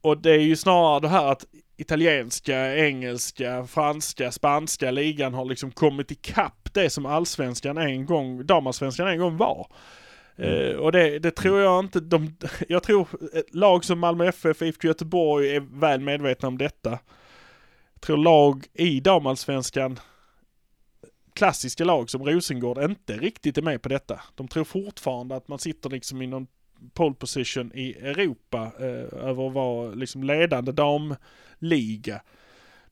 Och det är ju snarare det här att italienska, engelska, franska, spanska ligan har liksom kommit ikapp det som allsvenskan en gång, damallsvenskan en gång var. Eh, och det, det tror jag inte de, jag tror lag som Malmö FF, IFK Göteborg är väl medvetna om detta. Jag tror lag i damallsvenskan, klassiska lag som Rosengård, inte riktigt är med på detta. De tror fortfarande att man sitter liksom i någon pole position i Europa eh, över att vara liksom ledande damliga.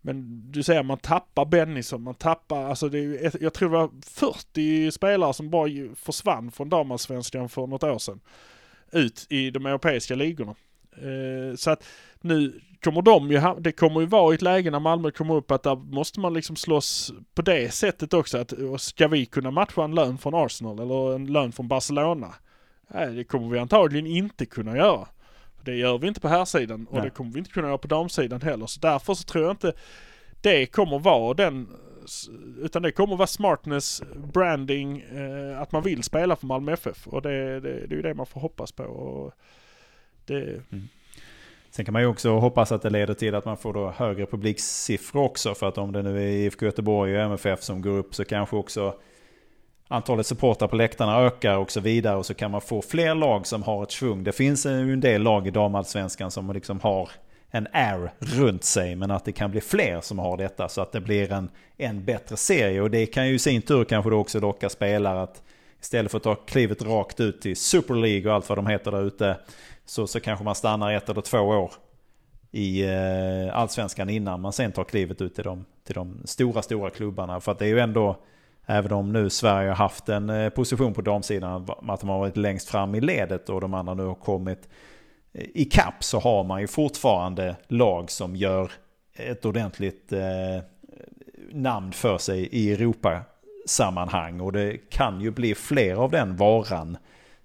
Men du säger man tappar Bennison, man tappar, alltså det är ju, jag tror det var 40 spelare som bara försvann från damallsvenskan för något år sedan. Ut i de europeiska ligorna. Eh, så att nu kommer de ju, det kommer ju vara i ett läge när Malmö kommer upp att där måste man liksom slåss på det sättet också. Att, ska vi kunna matcha en lön från Arsenal eller en lön från Barcelona? Nej, det kommer vi antagligen inte kunna göra. Det gör vi inte på här sidan och Nej. det kommer vi inte kunna göra på damsidan heller. Så därför så tror jag inte det kommer vara den utan det kommer vara smartness, branding, eh, att man vill spela för Malmö FF. Och det, det, det är ju det man får hoppas på. Och det, Sen kan man ju också hoppas att det leder till att man får då högre publiksiffror också. För att om det nu är IFK Göteborg och MFF som går upp så kanske också antalet supportrar på läktarna ökar och så vidare. Och så kan man få fler lag som har ett svung. Det finns ju en del lag i damallsvenskan som liksom har en air runt sig. Men att det kan bli fler som har detta så att det blir en, en bättre serie. Och det kan ju i sin tur kanske då också locka spelare att istället för att ta klivet rakt ut till Super League och allt vad de heter där ute. Så, så kanske man stannar ett eller två år i eh, allsvenskan innan man sen tar klivet ut till de, till de stora, stora klubbarna. För att det är ju ändå, även om nu Sverige har haft en eh, position på damsidan, att de har varit längst fram i ledet och de andra nu har kommit eh, i kapp så har man ju fortfarande lag som gör ett ordentligt eh, namn för sig i Europasammanhang. Och det kan ju bli fler av den varan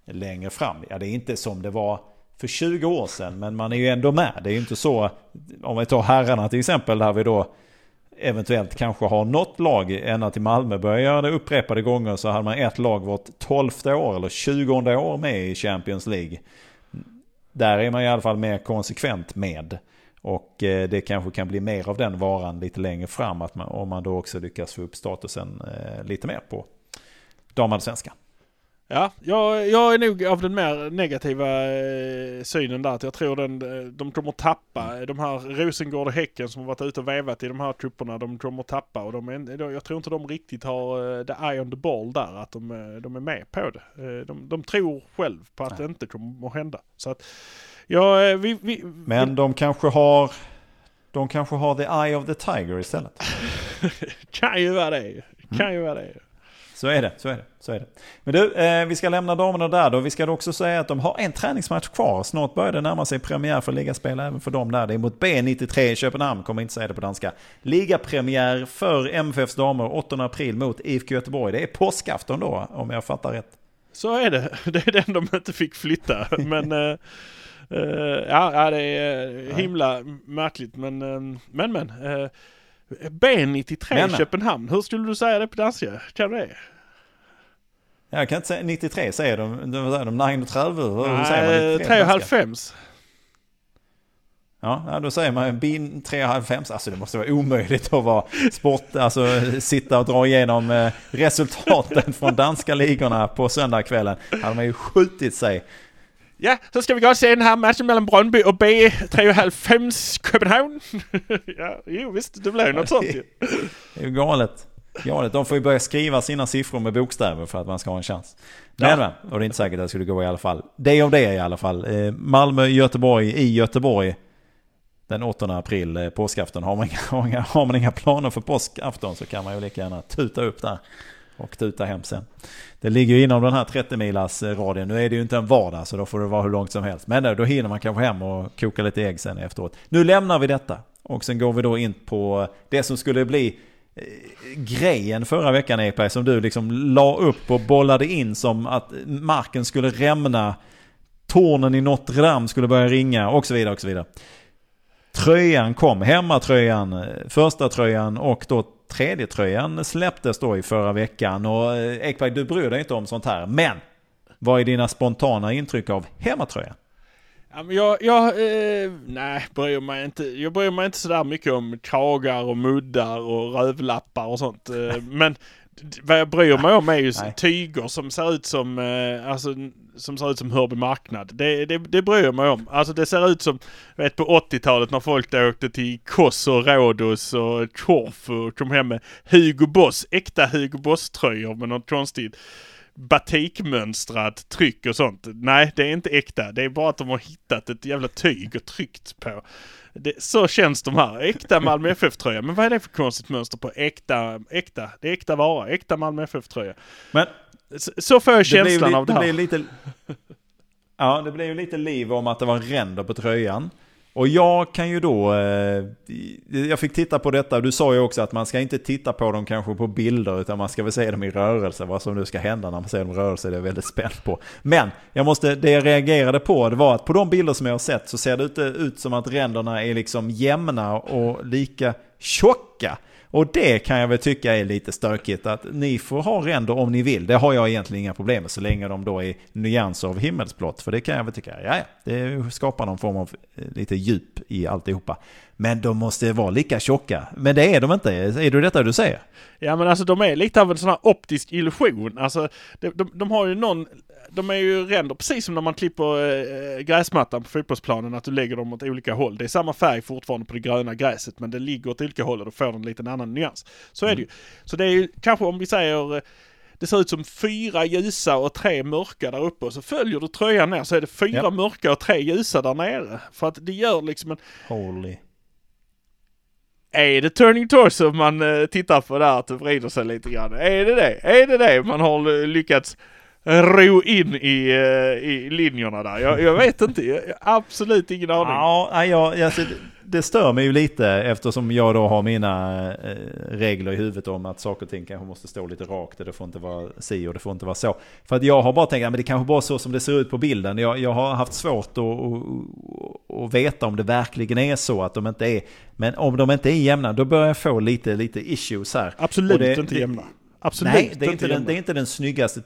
längre fram. Ja, det är inte som det var för 20 år sedan, men man är ju ändå med. Det är ju inte så, om vi tar herrarna till exempel, där vi då eventuellt kanske har något lag ända till Malmö började göra det upprepade gånger så hade man ett lag vart 12 år eller 20 år med i Champions League. Där är man i alla fall mer konsekvent med. Och eh, det kanske kan bli mer av den varan lite längre fram att man, om man då också lyckas få upp statusen eh, lite mer på damallsvenskan. Ja, jag, jag är nog av den mer negativa eh, synen där. Att jag tror den, eh, de kommer tappa. De här Rosengård och Häcken som har varit ute och vevat i de här trupperna, de kommer tappa. Och de är, jag tror inte de riktigt har uh, the eye on the ball där, att de, de är med på det. De, de tror själv på att Nej. det inte kommer att hända. Så att, ja, vi, vi, Men de kanske har de kanske har the eye of the tiger istället. kan ju vara det. Kan mm. ju vara det. Så är det, så är det. Så är det. Men du, eh, vi ska lämna damerna där då. Vi ska då också säga att de har en träningsmatch kvar. Snart börjar det närma sig premiär för ligaspel även för dem där. Det är mot B93 i Köpenhamn, kommer inte säga det på danska. Ligapremiär för MFFs damer 8 april mot IFK Göteborg. Det är påskafton då, om jag fattar rätt. Så är det. Det är den de inte fick flytta. Men... Uh, uh, ja, det är himla märkligt men, uh, men, men. B93 men, Köpenhamn, hur skulle du säga det på danska? Kan du det? Jag kan inte säga 93, säger de, de, säger de 930? Hur Nej, säger man 93 Ja, då säger man bin 3,5. Alltså det måste vara omöjligt att vara sport, alltså sitta och dra igenom eh, resultaten från danska ligorna på söndagskvällen. hade man ju skjutit sig. Ja, så ska vi och se den här matchen mellan Brøndby och B93 Köpenhamn. ja, jo visst, det blev något sånt ju. Det är ju galet. Galet. De får ju börja skriva sina siffror med bokstäver för att man ska ha en chans. Men, ja. och det är inte säkert att det skulle gå i alla fall. Det är av det i alla fall. Eh, Malmö, Göteborg i Göteborg. Den 8 april, eh, påskafton. Har man, inga, har man inga planer för påskafton så kan man ju lika gärna tuta upp där och tuta hem sen. Det ligger ju inom den här 30 milars eh, radien. Nu är det ju inte en vardag så då får det vara hur långt som helst. Men eh, då hinner man kanske hem och koka lite ägg sen efteråt. Nu lämnar vi detta och sen går vi då in på eh, det som skulle bli grejen förra veckan Ekberg som du liksom la upp och bollade in som att marken skulle rämna. Tornen i Notre Dame skulle börja ringa och så vidare och så vidare. Tröjan kom, hemmatröjan, första tröjan och då tredje tröjan släpptes då i förra veckan. Och eh, Ekberg, du bryr dig inte om sånt här. Men vad är dina spontana intryck av hemmatröjan? Jag, jag eh, nej, bryr mig inte. Jag bryr mig inte sådär mycket om kragar och muddar och rövlappar och sånt. Eh, men vad jag bryr mig om är ju nej. tyger som ser ut som, eh, alltså, som ser ut som Hörby marknad. Det, det, det bryr jag mig om. Alltså det ser ut som, vet på 80-talet när folk då åkte till Kos och Rhodos och Korfu och kom hem med Hugo Boss, äkta Hugo Boss-tröjor med något konstigt batikmönstrat tryck och sånt. Nej, det är inte äkta. Det är bara att de har hittat ett jävla tyg och tryckt på. Det, så känns de här. Äkta Malmö FF-tröja. Men vad är det för konstigt mönster på äkta, äkta? Det är äkta vara. Äkta Malmö FF-tröja. Men så, så får jag känslan det av det här. Det blir lite, ja, det blir ju lite liv om att det var ränder på tröjan. Och jag kan ju då, eh, jag fick titta på detta, du sa ju också att man ska inte titta på dem kanske på bilder utan man ska väl se dem i rörelse. Vad som nu ska hända när man ser dem i rörelse det är jag väldigt spänd på. Men jag måste, det jag reagerade på det var att på de bilder som jag har sett så ser det inte ut som att ränderna är liksom jämna och lika tjocka. Och det kan jag väl tycka är lite stökigt att ni får ha ränder om ni vill. Det har jag egentligen inga problem med så länge de då är nyanser av himmelsblått. För det kan jag väl tycka, ja, ja det skapar någon form av eh, lite djup i alltihopa. Men de måste vara lika tjocka. Men det är de inte. Är det detta du säger? Ja men alltså de är lite av en sån här optisk illusion. Alltså de, de, de har ju någon de är ju ränder precis som när man klipper äh, gräsmattan på fotbollsplanen, att du lägger dem åt olika håll. Det är samma färg fortfarande på det gröna gräset, men det ligger åt olika håll och då får den en liten annan nyans. Så är det ju. Så det är ju kanske om vi säger det ser ut som fyra ljusa och tre mörka där uppe och så följer du tröjan ner så är det fyra Ja. mörka och tre ljusa där nere. För att det gör liksom en... Holy. Är det Turning Torso man eh, tittar på där att det vrider sig lite grann? Är det det? Är det det man har eh, lyckats ro in i, eh, i linjerna där? Jag, jag vet inte. Jag, absolut ingen aning. Ja, jag, alltså, det- stör mig ju lite eftersom jag då har mina eh, regler i huvudet om att saker och ting kanske måste stå lite rakt. och Det får inte vara si och det får inte vara så. För att jag har bara tänkt att det kanske bara så som det ser ut på bilden. Jag, jag har haft svårt att, att, att veta om det verkligen är så att de inte är. Men om de inte är jämna då börjar jag få lite, lite issues här. Absolut det- inte jämna. Absolut Nej, det är, inte inte den, det är inte den snyggaste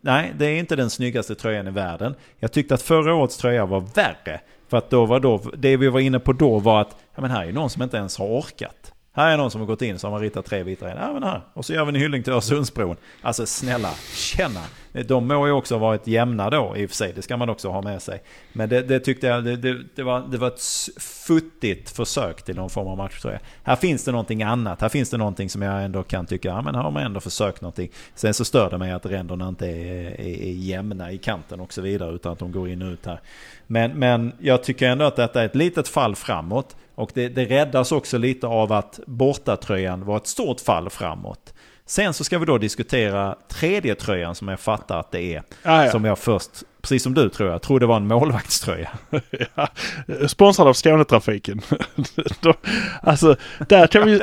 Nej, det är inte den snyggaste tröjan i världen. Jag tyckte att förra årets tröja var värre. För att då var då, det vi var inne på då var att, ja men här är någon som inte ens har orkat. Här är någon som har gått in så har man ritat tre bitar in. Ja men här. Och så gör vi en hyllning till Öresundsbron. Alltså snälla, känna. Eh, de må ju också ha varit jämna då i och för sig. Det ska man också ha med sig. Men det, det tyckte jag, det, det, det, var, det var ett futtigt försök till någon form av matchtröja. Här finns det någonting annat. Här finns det någonting som jag ändå kan tycka, ja men här har man ändå försökt någonting. Sen så stör det mig att ränderna inte är, är, är jämna i kanten och så vidare. Utan att de går in och ut här. Men, men jag tycker ändå att detta är ett litet fall framåt. Och det, det räddas också lite av att bortatröjan var ett stort fall framåt. Sen så ska vi då diskutera tredje tröjan som jag fattar att det är. Ja, ja. Som jag först, precis som du tror jag, trodde var en målvaktströja. Ja, sponsrad av Skånetrafiken. Alltså, där kan vi...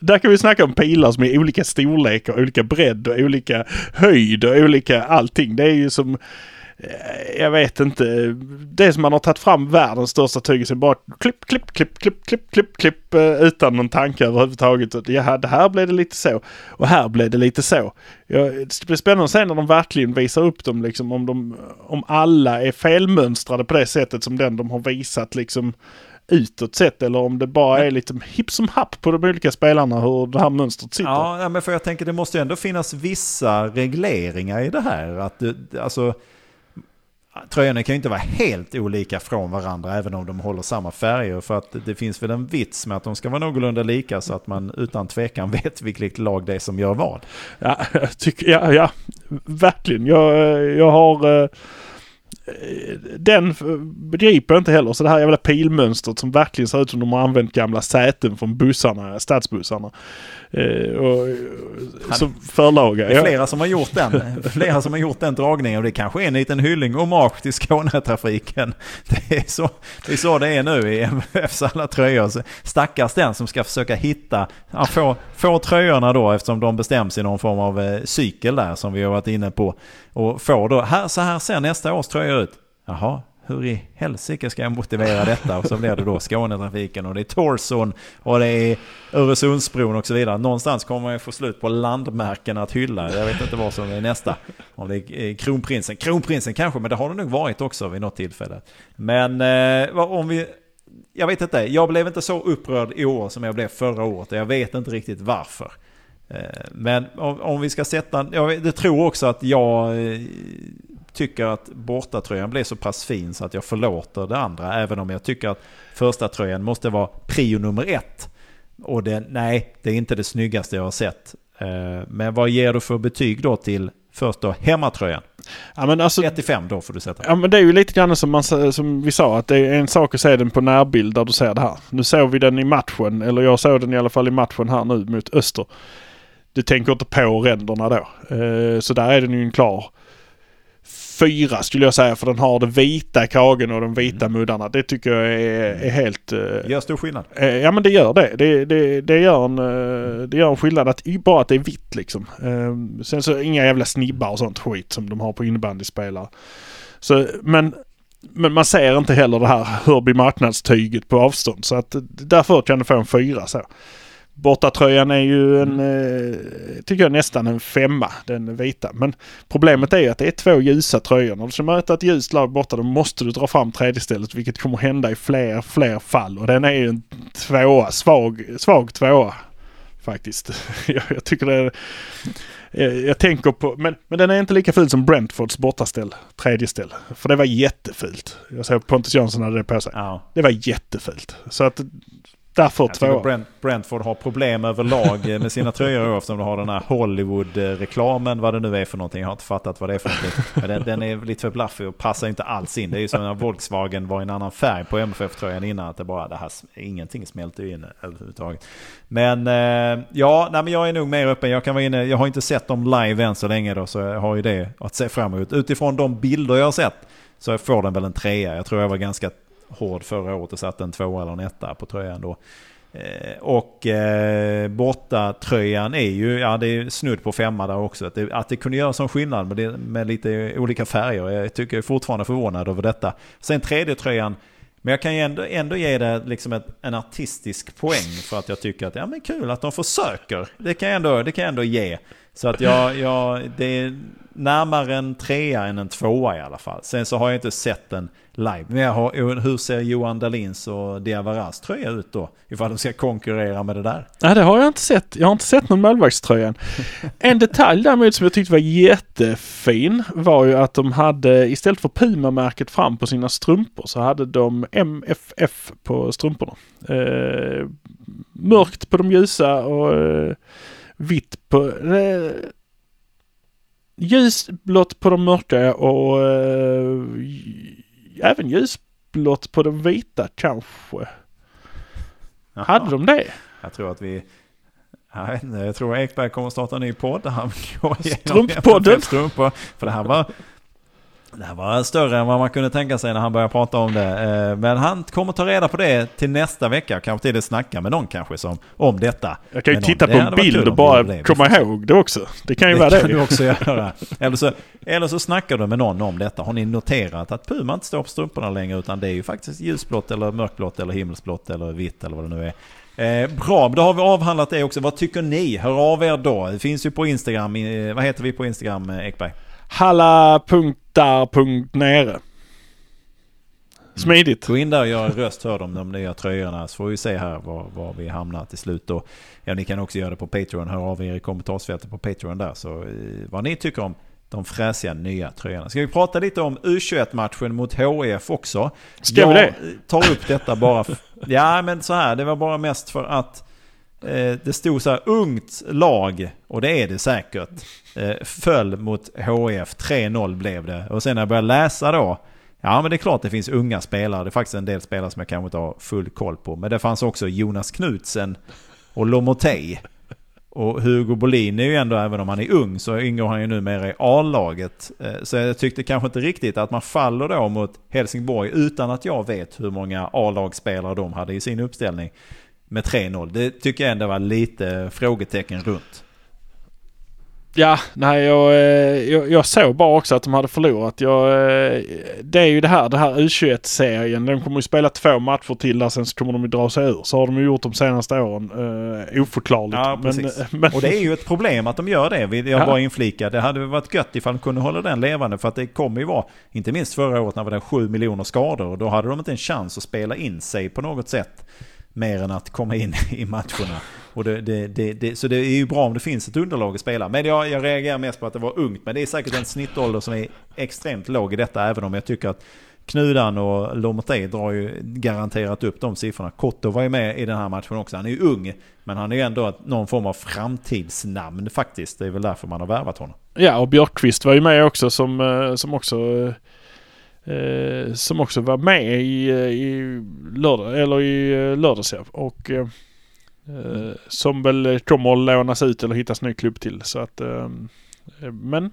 där kan vi snacka om pilar som är olika storlekar, olika bredd och olika höjd och olika allting. Det är ju som... eh, Jag vet inte. Det är som man har tagit fram världens största tyg och bara klipp, klipp, klipp, klipp, klipp, klipp, klipp eh, utan någon tanke överhuvudtaget. Och Ja, det här blev det lite så. Och här blev det lite så. Ja, det blir spännande att se när de verkligen visar upp dem, liksom, om, de, om alla är felmönstrade på det sättet som den de har visat liksom utåt sett eller om det bara är lite hipp som happ på de olika spelarna hur det här mönstret sitter. Ja, men för jag tänker det måste ju ändå finnas vissa regleringar i det här. Att alltså, tröjorna kan ju inte vara helt olika från varandra även om de håller samma färger. För att det finns väl en vits med att de ska vara någorlunda lika så att man utan tvekan vet vilket lag det är som gör vad. Ja, jag tycker, ja, ja, verkligen. Jag, eh, jag har... Eh, eh, Den begriper jag inte heller. Så det här jävla pilmönstret som verkligen ser ut som de har använt gamla säten från bussarna, stadsbussarna. Eh, och, och, som förlaga. Det är flera som har gjort den. Flera som har gjort den dragningen. Och det kanske är en liten hyllning hommage till Skånetrafiken. Det är så det är, så det är nu i MFFs alla tröjor. Så Stackars den som ska försöka hitta, få, få tröjorna då eftersom de bestäms i någon form av eh, cykel där som vi har varit inne på. Och får då, här, så här ser nästa års tröja ut. Jaha, hur i helsike ska jag motivera detta? Och så blir det då Skånetrafiken och det är Torson och det är Öresundsbron och så vidare. Någonstans kommer man ju få slut på landmärken att hylla. Jag vet inte vad som är nästa. Om det är kronprinsen. Kronprinsen kanske, men det har det nog varit också vid något tillfälle. Men eh, om vi... Jag vet inte, jag blev inte så upprörd i år som jag blev förra året. och Jag vet inte riktigt varför. Eh, Men om, om vi ska sätta... Jag tror också att jag eh, tycker att bortatröjan blev så pass fin så att jag förlåter det andra. Även om jag tycker att första tröjan måste vara prio nummer ett. Och det, nej, det är inte det snyggaste jag har sett. Eh, Men vad ger du för betyg då till först då hemmatröjan? Ja, men alltså, 1 till 5 då får du sätta. Ja men det är ju lite grann som, man, som vi sa att det är en sak att se den på närbild där du ser det här. Nu såg vi den i matchen, eller jag såg den i alla fall i matchen här nu mot Öster. Du tänker inte på ränderna då. Eh, så där är den ju en klar fyra skulle jag säga för den har det vita kragen och de vita muddarna. Det tycker jag är, är helt... eh, Gör stor skillnad. Eh, Ja men det gör det. Det, det, det, gör, en, eh, det gör en skillnad. Att, bara att det är vitt liksom. Eh, Sen så inga jävla snibbar och sånt skit som de har på innebandyspelare. Så, men, men man ser inte heller det här Hörby marknadstyget på avstånd. Så att därför kan du få en fyra så. Bortatröjan är ju en, eh, tycker jag nästan en femma, den vita. Men problemet är ju att det är två ljusa tröjor. När du ska möta ett ljust lag borta då måste du dra fram tredje stället vilket kommer hända i fler, fler fall. Och den är ju en tvåa, svag, svag tvåa faktiskt. jag, jag tycker det är, jag, jag tänker på, men, men den är inte lika ful som Brentfords bortaställ, tredje ställ. För det var jättefult. Jag såg Pontus Jansson hade det på sig. Ja. Det var jättefult. Så att Därför Jag tycker två. Brent, Brentford har problem överlag med sina tröjor eftersom de har den här Hollywood-reklamen, vad det nu är för någonting. Jag har inte fattat vad det är för någonting. Den, den är lite för blaffig och passar inte alls in. Det är ju som när Volkswagen var en annan färg på MFF-tröjan innan. Att det bara, det här, ingenting smälter in överhuvudtaget. Men eh, ja, nej, men jag är nog mer öppen. Jag, kan vara inne, jag har inte sett dem live än så länge då, så jag har ju det att se fram emot. Utifrån de bilder jag har sett så får den väl en trea. Jag tror jag var ganska hård förra året och satte en tvåa eller en etta på tröjan då. Eh, och eh, bortatröjan är ju, ja det är snudd på femma där också. Att det, att det kunde göra sån skillnad med, det, med lite olika färger. Jag tycker jag är fortfarande förvånad över detta. Sen tredje tröjan men jag kan ju ändå, ändå ge det liksom ett, en artistisk poäng för att jag tycker att ja, men kul att de försöker. Det kan jag ändå, det kan jag ändå ge. Så att jag, jag, det är närmare en trea än en tvåa i alla fall. Sen så har jag inte sett den live. Men jag har, hur ser Johan Dahlins och Diabaras tröja ut då? Ifall de ska konkurrera med det där. Nej, det har jag inte sett. Jag har inte sett någon målvaktströjan. En detalj däremot som jag tyckte var jättefin var ju att de hade istället för Puma-märket fram på sina strumpor så hade de MFF på strumporna. Eh, mörkt på de ljusa och eh, vitt på... Eh, ljusblått på de mörka och eh, även ljusblått på de vita kanske. Jaha. Hade de det? Jag tror att vi... Jag, vet inte, jag tror Ekberg kommer att starta en ny podd där han går igenom Strumppodden. MFF Strumpor. För det här var... Det här var större än vad man kunde tänka sig när han började prata om det. Eh, Men han kommer ta reda på det till nästa vecka. Kanske till det snacka med någon kanske som, om detta. Jag kan ju titta på Det en bild och bara det komma ihåg det också. Det kan ju vara Det kan du det. också göra. Eller så, eller så snackar du med någon om detta. Har ni noterat att Puma inte står på strumporna längre utan det är ju faktiskt ljusblått eller mörkblått eller himmelsblått eller vitt eller vad det nu är. Eh, bra, då har vi avhandlat det också. Vad tycker ni? Hör av er då. Det finns ju på Instagram. Eh, vad heter vi på Instagram, eh, Ekberg? Halla.där.nere. Smidigt. Gå in där och gör en röst hörd om de nya tröjorna så får vi se här var, var vi hamnar till slut. Och, ja, ni kan också göra det på Patreon. Hör av er i kommentarsfältet på Patreon där. Så eh, vad ni tycker om de fräsiga nya tröjorna. Ska vi prata lite om U21-matchen mot HIF också? Ska vi Jag det? eh, tar upp detta bara... f- ja, men så här. Det var bara mest för att Eh, det stod så här ungt lag, och det är det säkert, eh, föll mot HIF. 3-0 blev det. Och sen när jag började läsa då, ja men det är klart det finns unga spelare. Det är faktiskt en del spelare som jag kanske inte har full koll på. Men det fanns också Jonas Knutsen och Lomotey. Och Hugo Bolin är ju ändå, även om han är ung, så ingår han ju numera i A-laget. Eh, så jag tyckte kanske inte riktigt att man faller då mot Helsingborg utan att jag vet hur många A-lagsspelare de hade i sin uppställning med 3-0. Det tycker jag ändå var lite frågetecken runt. Ja, nej jag, eh, jag, jag såg bara också att de hade förlorat. Jag, eh, det är ju det här, det här U21-serien. De kommer ju spela två matcher till där sen så kommer de ju dra sig ur. Så har de ju gjort de senaste åren. Uh, oförklarligt. Ja, men, precis. men, Och det är ju ett problem att de gör det. Jag Ja. bara inflika. Det hade varit gött ifall de kunde hålla den levande. För att det kommer ju vara, inte minst förra året när det var 7 miljoner skador. Och då hade de inte en chans att spela in sig på något sätt. Mer än att komma in i matcherna. Och det, det, det, det, så det är ju bra om det finns ett underlag att spela. Men jag, jag reagerar mest på att det var ungt. Men det är säkert en snittålder som är extremt låg i detta. Även om jag tycker att Knudan och Lomotey drar ju garanterat upp de siffrorna. Kotto var ju med i den här matchen också. Han är ju ung. Men han är ju ändå någon form av framtidsnamn faktiskt. Det är väl därför man har värvat honom. Ja, och Björkqvist var ju med också som, eh, som också eh, eh, som också var med i, eh, i lördag, eller i eh, lördags ja. Och eh, eh, som väl kommer att lånas ut eller hittas ny klubb till. Så att, eh, eh men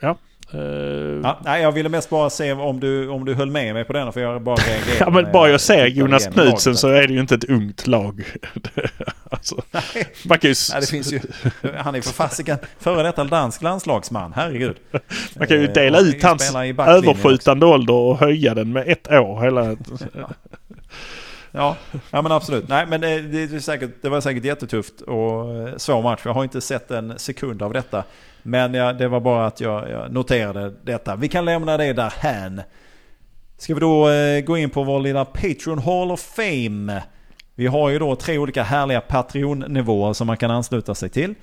ja eh, Ja, nej, jag ville mest bara se om du, om du höll med mig på den. För jag bara reagerade. Ja men bara jag ser Jonas Knutsen så är det ju inte ett ungt lag. alltså, man kan ju, Nej, det finns ju, han är för fasiken före detta dansk landslagsman, herregud. man kan ju Eh, dela och ut han hans överskjutande ålder och höja den med ett år. Hela, Ja, ja men absolut. Nej men eh, det, det, är säkert, det var säkert jättetufft och eh, svår match. Jag har inte sett en sekund av detta. Men ja, det var bara att jag, jag noterade detta. Vi kan lämna det där hän. Ska vi då eh, gå in på vår lilla Patreon Hall of Fame. Vi har ju då tre olika härliga Patreon-nivåer som man kan ansluta sig till.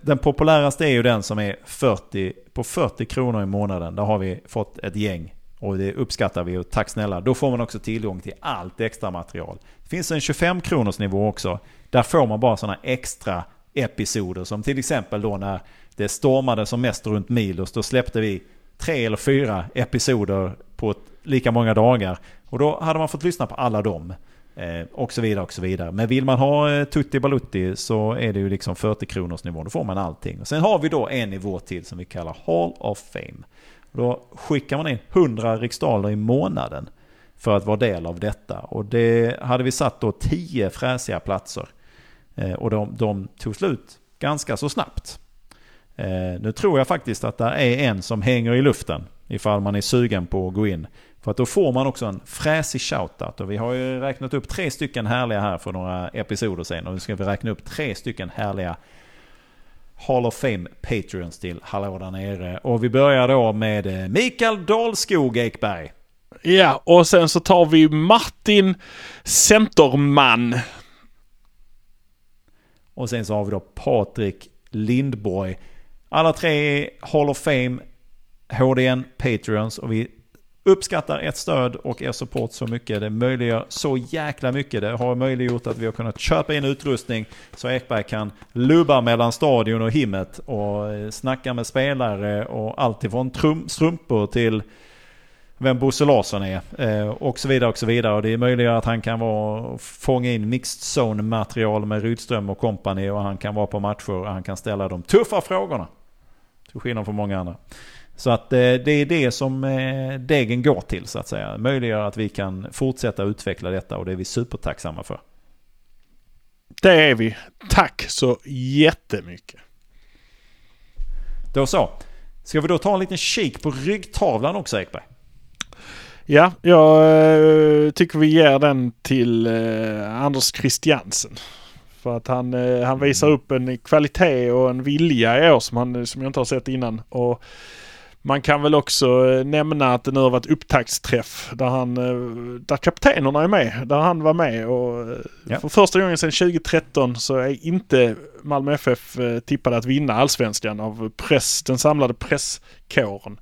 Den populäraste är ju den som är 40, på 40 kronor i månaden. Där har vi fått ett gäng och det uppskattar vi och tack snälla. Då får man också tillgång till allt extra material. Det finns en 25 kronors nivå också. Där får man bara sådana extra episoder som till exempel då när det stormade som mest runt Milos. Då släppte vi tre eller fyra episoder på lika många dagar. Och då hade man fått lyssna på alla dem. Eh, och så vidare och så vidare. Men vill man ha eh, Tutti Balutti så är det ju liksom 40 kronors nivå. Då får man allting. Och sen har vi då en nivå till som vi kallar Hall of Fame. Då skickar man in 100 riksdaler i månaden för att vara del av detta. Och det hade vi satt då 10 fräsiga platser. Eh, och de, de tog slut ganska så snabbt. Eh, nu tror jag faktiskt att det är en som hänger i luften ifall man är sugen på att gå in. För att då får man också en fräsig shoutout. Och vi har ju räknat upp tre stycken härliga här för några episoder sen. Och nu ska vi räkna upp tre stycken härliga Hall of Fame Patreons till Hallå där nere. Och vi börjar då med eh, Mikael Dahlskog Ekberg. Ja, och sen så tar vi Martin Centerman. Och sen så har vi då Patrik Lindborg. Alla tre Hall of Fame HDN Patreons och vi uppskattar ert stöd och er support så mycket. Det möjliggör så jäkla mycket. Det har möjliggjort att vi har kunnat köpa in utrustning så Ekberg kan lubba mellan stadion och himmet och eh, snacka med spelare och allt ifrån strumpor till vem Bosse Larsson är eh, och så vidare och så vidare. Och det möjliggör att han kan vara, fånga in mixed zone material med Rydström och company och han kan vara på matcher och han kan ställa de tuffa frågorna. Till skillnad från många andra. Så att eh, det är det som eh, degen går till så att säga. Möjliggör att vi kan fortsätta utveckla detta och det är vi supertacksamma för. Det är vi. Tack så jättemycket. Då så. Ska vi då ta en liten kik på ryggtavlan också Ekberg? Ja, jag eh, tycker vi ger den till Anders Christiansen. För att han, han visar upp en kvalitet och en vilja i år som, han, som jag inte har sett innan. Och man kan väl också eh, nämna att det nu har varit upptaktsträff där, han, eh, där kaptenerna är med. Där han var med och eh, Ja. för första gången sedan 2013 så är inte Malmö FF tippade att vinna allsvenskan av press, den samlade presskåren.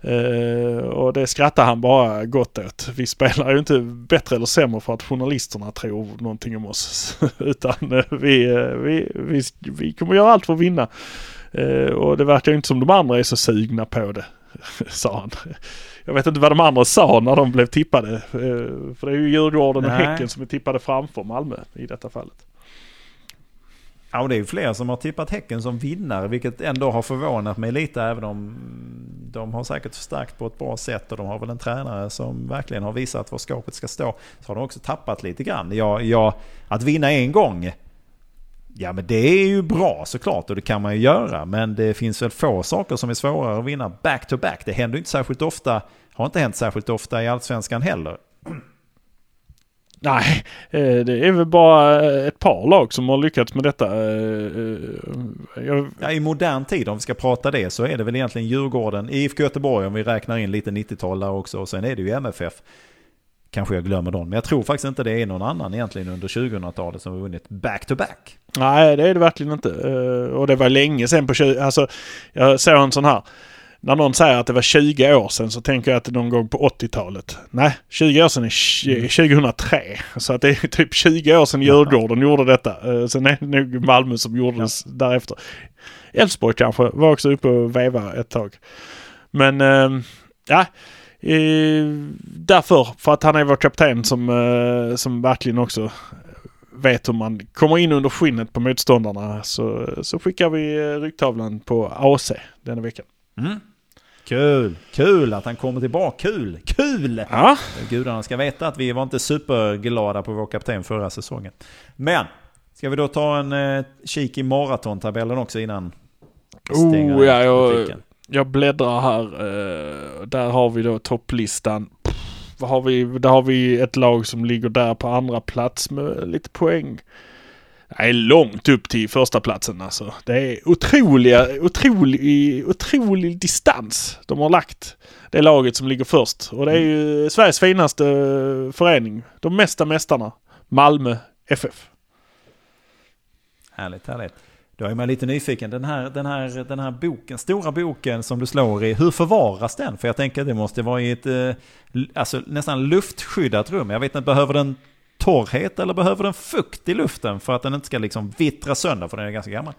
Eh, och det skrattar han bara gott åt. Vi spelar ju inte bättre eller sämre för att journalisterna tror någonting om oss. Utan eh, vi, eh, vi, vi, vi kommer göra allt för att vinna. Eh, och det verkar ju inte som de andra är så sugna på det, sa han. Jag vet inte vad de andra sa när de blev tippade. Eh, för det är ju Djurgården och Nej. Häcken som är tippade framför Malmö i detta fallet. Ja, och det är ju fler som har tippat Häcken som vinnare, vilket ändå har förvånat mig lite, även om de har säkert förstärkt på ett bra sätt och de har väl en tränare som verkligen har visat var skapet ska stå. Så har de också tappat lite grann. Ja, ja, att vinna en gång, ja men det är ju bra såklart och det kan man ju göra. Men det finns väl få saker som är svårare att vinna back to back. Det händer ju inte särskilt ofta, har inte hänt särskilt ofta i Allsvenskan heller. Nej, eh, det är väl bara ett par lag som har lyckats med detta. Eh, eh, Jag, Ja, I modern tid, om vi ska prata det, så är det väl egentligen Djurgården, IFK Göteborg om vi räknar in lite 90-tal där också. Och sen är det ju MFF. Kanske jag glömmer någon, men jag tror faktiskt inte det är någon annan egentligen under 2000-talet som har vunnit back-to-back. Nej, det är det verkligen inte. Eh, Och det var länge sedan på 20... Alltså, jag såg en sån här. När någon säger att det var 20 år sedan så tänker jag att det är någon gång på 80-talet. Nej, 20 år sedan är tj- 2003. Så att det är typ 20 år sedan Djurgården gjorde detta. Eh, Sen är det nog Malmö som gjorde det därefter. Elfsborg kanske var också uppe och veva ett tag. Men eh, ja, eh, därför. För att han är vår kapten som, eh, som verkligen också vet hur man kommer in under skinnet på motståndarna så, så skickar vi eh, ryggtavlan på AC denna veckan. Mm. Kul, kul att han kommer tillbaka. Kul, kul! Ja, Gudarna ska veta att vi var inte superglada på vår kapten förra säsongen. Men, ska vi då ta en eh, kik i maratontabellen också innan Oh, ja, jag-? Jag bläddrar här. Eh, där har vi då topplistan. Pff, vad har vi? Där har vi ett lag som ligger där på andra plats med lite poäng. Det är långt upp till första platsen alltså. Det är otroliga, otrolig, otrolig distans de har lagt. Det laget som ligger först. Och det är ju Sveriges finaste förening. De mesta mästarna. Malmö FF. Härligt, härligt. Då är man lite nyfiken. Den här, den, här, den här boken, stora boken som du slår i, hur förvaras den? För jag tänker att det måste vara i ett eh, alltså, nästan luftskyddat rum. Jag vet inte, behöver den torrhet eller behöver den fukt i luften för att den inte ska liksom vittra sönder för den är ganska gammal?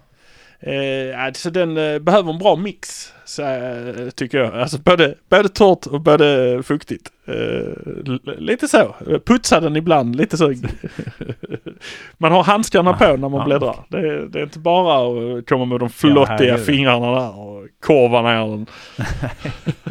Eh, alltså den eh, behöver en bra mix, så, eh, tycker jag. Alltså både, både torrt och både fuktigt. Eh, lite så. Putsa den ibland, lite så. man har handskarna på när man Ja, bläddrar. Det, är- det är inte bara att komma med de flottiga herregud. fingrarna där och korva ner den.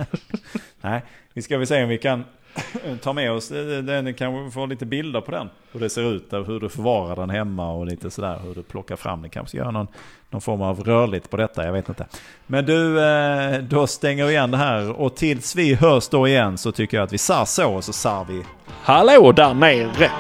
Nej, vi ska väl se om vi kan ta med oss eh, eh, den, kanske få lite bilder på den. Hur det ser ut, eh, hur du förvarar den hemma och lite sådär, hur du plockar fram den. Kanske göra någon, någon form av rörligt på detta, jag vet inte. Men du, då stänger vi igen det här och tills vi hörs då igen så tycker jag att vi sar så och så sar vi Hallå där nere!